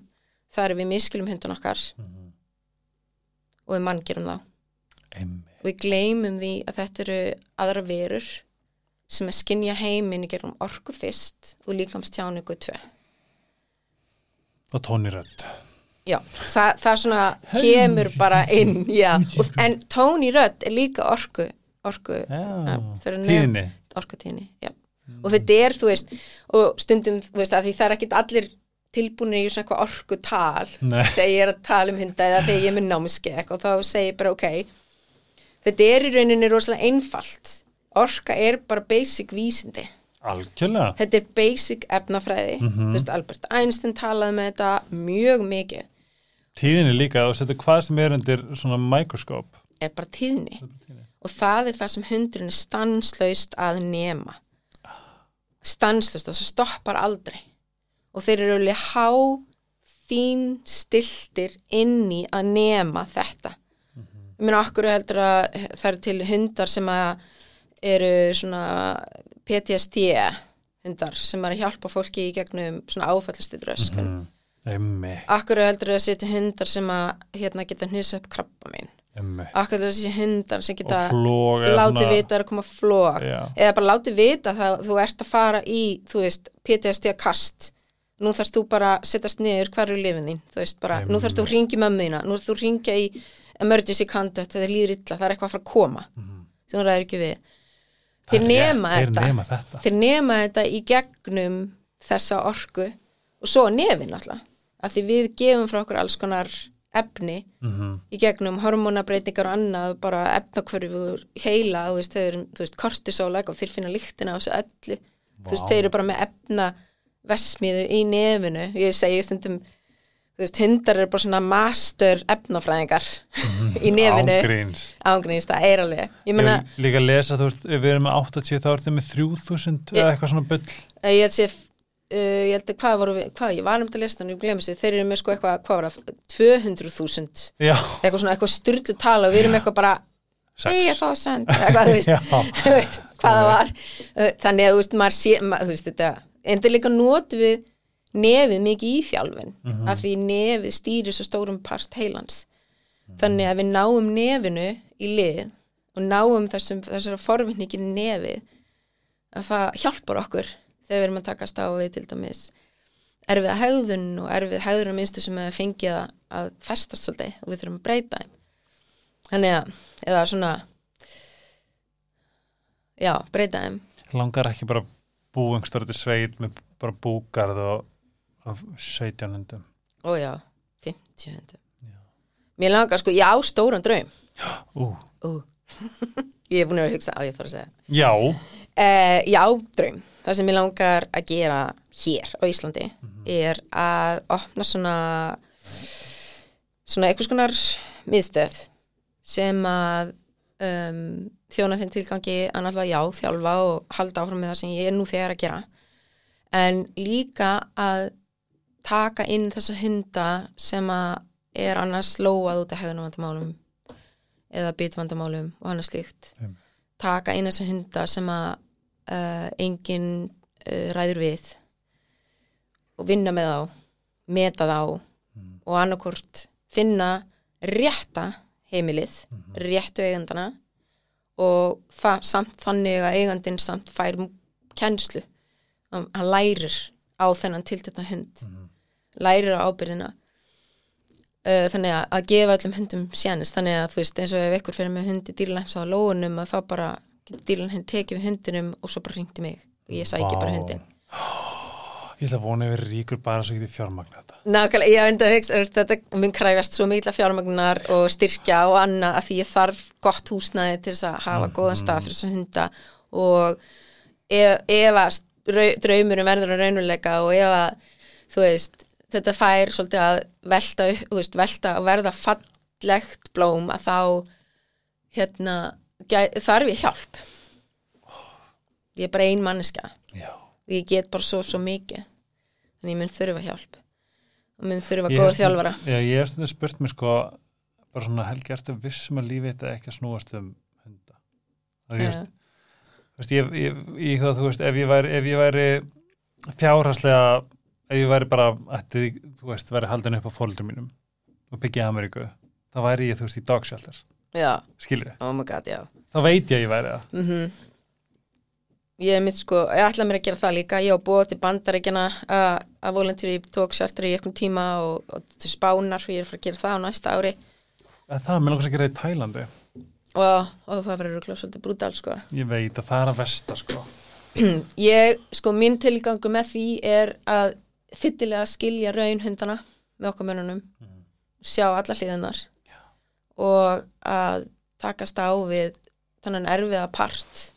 B: Það er við miskilum hundan okkar
A: Mhm.
B: og við manngerum þá
A: Einmitt.
B: við gleymum því að þetta eru aðra verur sem að skinja heiminn í gerum orku fyrst og líkamstjáningu tvö
A: Og tóni rödd.
B: Já, það, það svona kemur bara inn, já, og, en tóni rödd er líka orku, orku,
A: Já.
B: fyrir nef-
A: Tíðni.
B: orkutíðni, já. Og þetta er, þú veist, og stundum, þú veist, að því það er ekkit allir tilbúinir í svona eitthvað orkutal
A: Nei.
B: þegar ég er að tala um hunda eða þegar ég er með námskek og þá segi ég bara, ok, þetta er í rauninni rosalega einfalt. Orka er bara basic vísindi.
A: Algjörlega.
B: Þetta er basic efnafræði.
A: Mhm.
B: Þú veist, Albert Einstein talaði með þetta mjög mikið.
A: Tíðinni líka og setja hvað sem er undir svona mikroskóp.
B: Er bara tíðni. og það er það sem hundurinn er stanslaust að nema stanslaust, það stoppar aldrei og þeir eru alveg há fín stiltir inn í að nema þetta ég meina okkur heldur að það eru til hundar sem að eru svona PTSD hundar sem er að hjálpa fólki í gegnum svona áfællastið röskun
A: Mm. Einmitt.
B: okkur heldur að setja hundar sem að hérna geta hnusa upp krabba mín
A: Einmitt.
B: okkur heldur að setja hundar sem geta
A: Og flóg. eða
B: láti
A: svona-
B: vita að er að koma flók
A: Já.
B: eða bara láti vita að þú ert að fara í þú veist, PTSD að kast nú þarfst þú bara að setjast niður hvar eru lifin þín, þú veist bara, nú þarfst þú að ringja mömmina, nú þarfst þú að ringja í emergency contact þegar þið líður illa, það er eitthvað að fara að koma sem þú ræður ekki við.
A: Það
B: þeir
A: er
B: nema
A: rétt,
B: þetta.
A: Þeir nema þetta.
B: þeir nema þetta í gegnum þessa orku og svo nefin alltaf af því við gefum frá okkur alls konar efni
A: Mhm.
B: í gegnum hormonabreitingar og annað bara efnakvörfur heila þú veist, þau eru, þú veist, kortisólag og þeir finna lyktina á þessu öllu. Þú veist, þeir eru bara með efna vesmiðu í nefinu. Ég segi stundum þú veist, hundar eru bara svona master efnafræðingar í nefinu.
A: Ángríns.
B: ángríns, það er alveg. Ég
A: Ég
B: meina,
A: vil líka lesa, þú veist, við erum með 80 þá er þeim með 3000 eða eitthvað svona bull.
B: eh, ég held sé uh, ég held að hvað voru við, hvað, ég var um þetta listan ég glemur sér, þeir eru með sko eitthvað, hvað var það? 200.000,
A: Já.
B: eitthvað svona eitthvað styrlu tala og við erum eitthvað bara. Hey, ég fá send, eitthvað, þú veist, þú veist hvað það var. Uh, þannig að þú veist, maður sé ma, nefið mikið í þjálfin
A: Mhm.
B: af því nefið stýrir svo stórum part heilans. Þannig að við náum nefinu í lið og náum þessum, þessara forvinningi nefið að það hjálpar okkur þegar við erum að takast á við til dæmis erfiða hegðun og erfið hegðun minnstu sem hefur fengið að, að festast svolítið og við þurfum að breyta þannig að, eða svona já, breyta þeim.
A: Langar ekki bara bú einhverjum sveit með bara búgarð og, og 17 hundum
B: ó já, 50 hundum mér langar sko, ég á stóran draum.
A: Ú,
B: ú. Ég er búin að hugsa á ég þarf að segja.
A: Já,
B: Uh, já, draum. Það sem ég langar að gera hér á Íslandi er að opna svona svona einhvers konar miðstöð sem að um, þjóna þeim tilgangi að náttúrulega já, þjálfa og halda áfram með það sem ég er nú þegar að gera. En líka að taka inn þessa hunda sem að er annars lóað út af hegðunumvandamálum eða bitvandamálum og annars slíkt.
A: Einmitt.
B: taka inn þessa hunda sem að uh, enginn uh, ræður við og vinna með þá meta þá og annarkort finna rétta heimilið, réttu eigandana og samt þannig að eigandinn samt fær kennslu. Hann lærir á þennan tiltekna hund lærir á ábyrðina uh, þannig að, að gefa öllum hundum sjanist, þannig að þú veist eins og ef ykkur fyrir með hundi dýrlæns á lóunum að þá bara dýrlæn tekið við hundinum og svo bara ringti mig og ég sæki
A: Vá.
B: bara hundin
A: ég ætla að vona yfir ríkur bara svo getið fjármagna þetta.
B: Nákvæmlega, ég enda að hugsa, þetta mun kræfast svo mikla fjármagnar og styrkja og annað að því ég þarf gott húsnæði til þess að hafa góðan stað fyrir þess að hunda. Og ef, ef að drau- draumurum verður að raunuleika og ef að, þú veist, þetta fær svolítið að velta, veist, velta og verða fallegt blóm að þá, hérna, þarf ég hjálp. Ég er bara ein manneska
A: já,
B: og ég get bara svo, svo mikið. Þannig ég mun þurfa hjálp og mun þurfa góða þjálfara.
A: já, ég hef stundum spurt mér sko bara svona helgi ertu vissum að lífi þetta ekki að snúast um hunda það ég
B: Já.
A: veist ég, ég, ég, þú veist, ef ég væri, ef ég væri fjárhagslega, ef ég væri bara, ætti, þú veist, væri haldin upp á fóldur mínum og byggja Ameríku, þá væri ég, þú veist, í
B: Já,
A: skilur
B: oh my god, já.
A: þá veit ég að ég væri það.
B: Mm Ég er mitt sko, ég ætla mér að gera það líka, ég á búið til bandaríkjana að að volunteer í í einhvern tíma og, og til spánar ég er að fara að gera það á næsta ári
A: En það, mér langast að gera það í Tælandi.
B: og, og það verður svolítið brútal sko.
A: Ég veit að það er að versta, sko.
B: Ég, sko, mín tilgangur með því er að fyllilega skilja raunhundana með okkar mönnunum, sjá alla hliðinar og að takast á við þannig erfiða part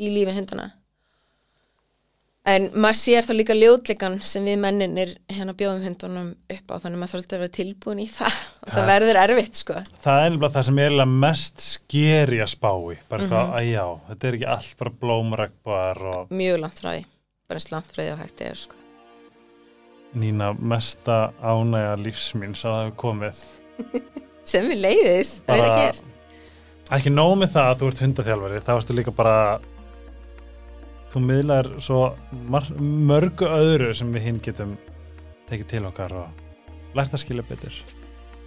B: í lífi hundana. En maður sér þá líka ljótleikan sem við menninir hérna bjóðum hundunum upp á þannig að maður þarf alltaf að vera tilbúin í það og það
A: Ja.
B: verður erfitt sko.
A: Það er nefnilega það sem er mest skeri að spá í, bara eitthvað,
B: Mhm.
A: að já, þetta er ekki allt bara blómregnbar og
B: Mjög langt frá því, bara langt frá því og hægt er sko.
A: Nína mesta ánægja lífsmíns að það hefur komið.
B: Sem við leiðis að vera hér.
A: ekki nóg með það að þú ert hundaþjálfari þá ertu líka bara þú miðlar svo mörgu öðru sem við hinn getum tekið til okkar og lært að skilja betur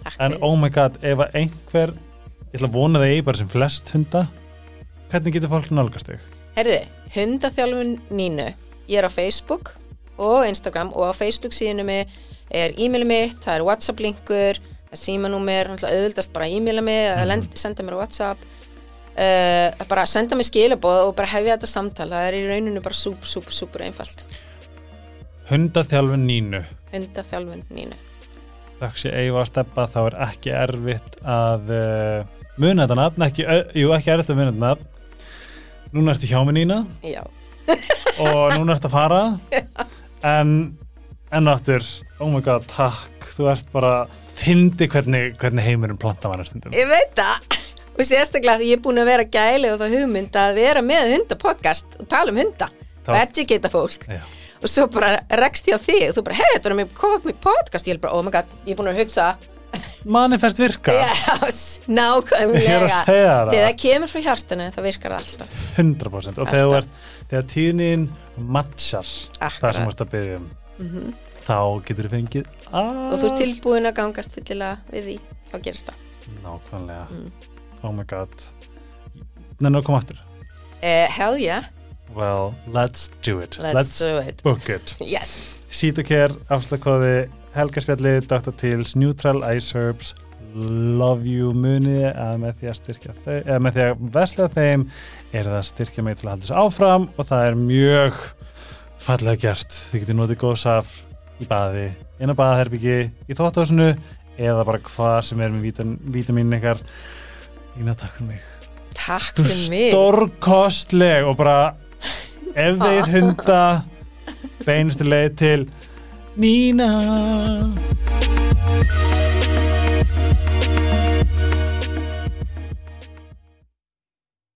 B: Takk
A: en
B: fyrir.
A: oh my god, ef að einhver ég ætla að vona það eigi bara sem flest hunda hvernig getur fólk nálgast þig?
B: Herði, hundaþjálfun Nínu. Ég er á Facebook og Instagram og á Facebook síðinu mig er e-maili mitt, það er Whatsapp linkur, það er símanúmer, auðvildast bara e-maila mig eða lend, senda mér Whatsapp. Uh, bara senda mér skilabóð og bara hefja þetta samtal. Það er í rauninu bara súper, súper, súper einfalt.
A: Hundaþjálfun Nínu
B: Hundaþjálfun Nínu.
A: þakk sé eiga að steppa þá er ekki erfitt að uh, muna þetta nafn ekki, uh, jú ekki erfitt að muna þetta nafn núna ertu hjá mig Nína
B: Já.
A: og núna ertu að fara en enn aftur, oh my god, takk. Þú ert bara, fyndi hvernig, hvernig heimurinn planta var stundum.
B: Ég veit það. Og sérstaklega ég er búin að vera gæli og það hugmynd að vera með hundapodcast og tala um hunda
A: Þá-
B: og educata fólk.
A: Já.
B: og svo bara rekst ég á þig og þú bara, hei, þetta er mér komað með podcast. Ég er bara, oh my god, ég er búin að hugsa.
A: Manifest virka,
B: yes, nákvæmlega. Þegar
A: það.
B: kemur frá hjartanu, það virkar alltaf.
A: 100% og þegar, þú ert, þegar tíðnin matchar það sem
B: Akkurat.
A: þú ert að byggja um
B: Mhm.
A: þá getur þú fengið
B: og þú ert tilbúin að gangast fyllilega við því, þá gerist það
A: nákvæmlega,
B: Mm.
A: oh my god Nennu að koma aftur
B: uh, hell yeah,
A: Well, let's do it.
B: let's, do it
A: book it.
B: yes,
A: Sítokær, afslagkóði, helgarspjalli, Dr. Teals, Neutral Ice Herbs, Love You Muni, að með því að styrkja þau, eða með því að vesla þeim er það að styrkja mig til að halda þessu áfram og það er mjög fallega gert. Þið getur notið góðsaf í baði, inn á baðherbyggi, í þóttáðsunu eða bara hvað sem er með vítamín ykkar. Ína, takk fyrir mig.
B: takk fyrir mig
A: stórkostleg og bara ef þeir hunda beinustu leið til Nína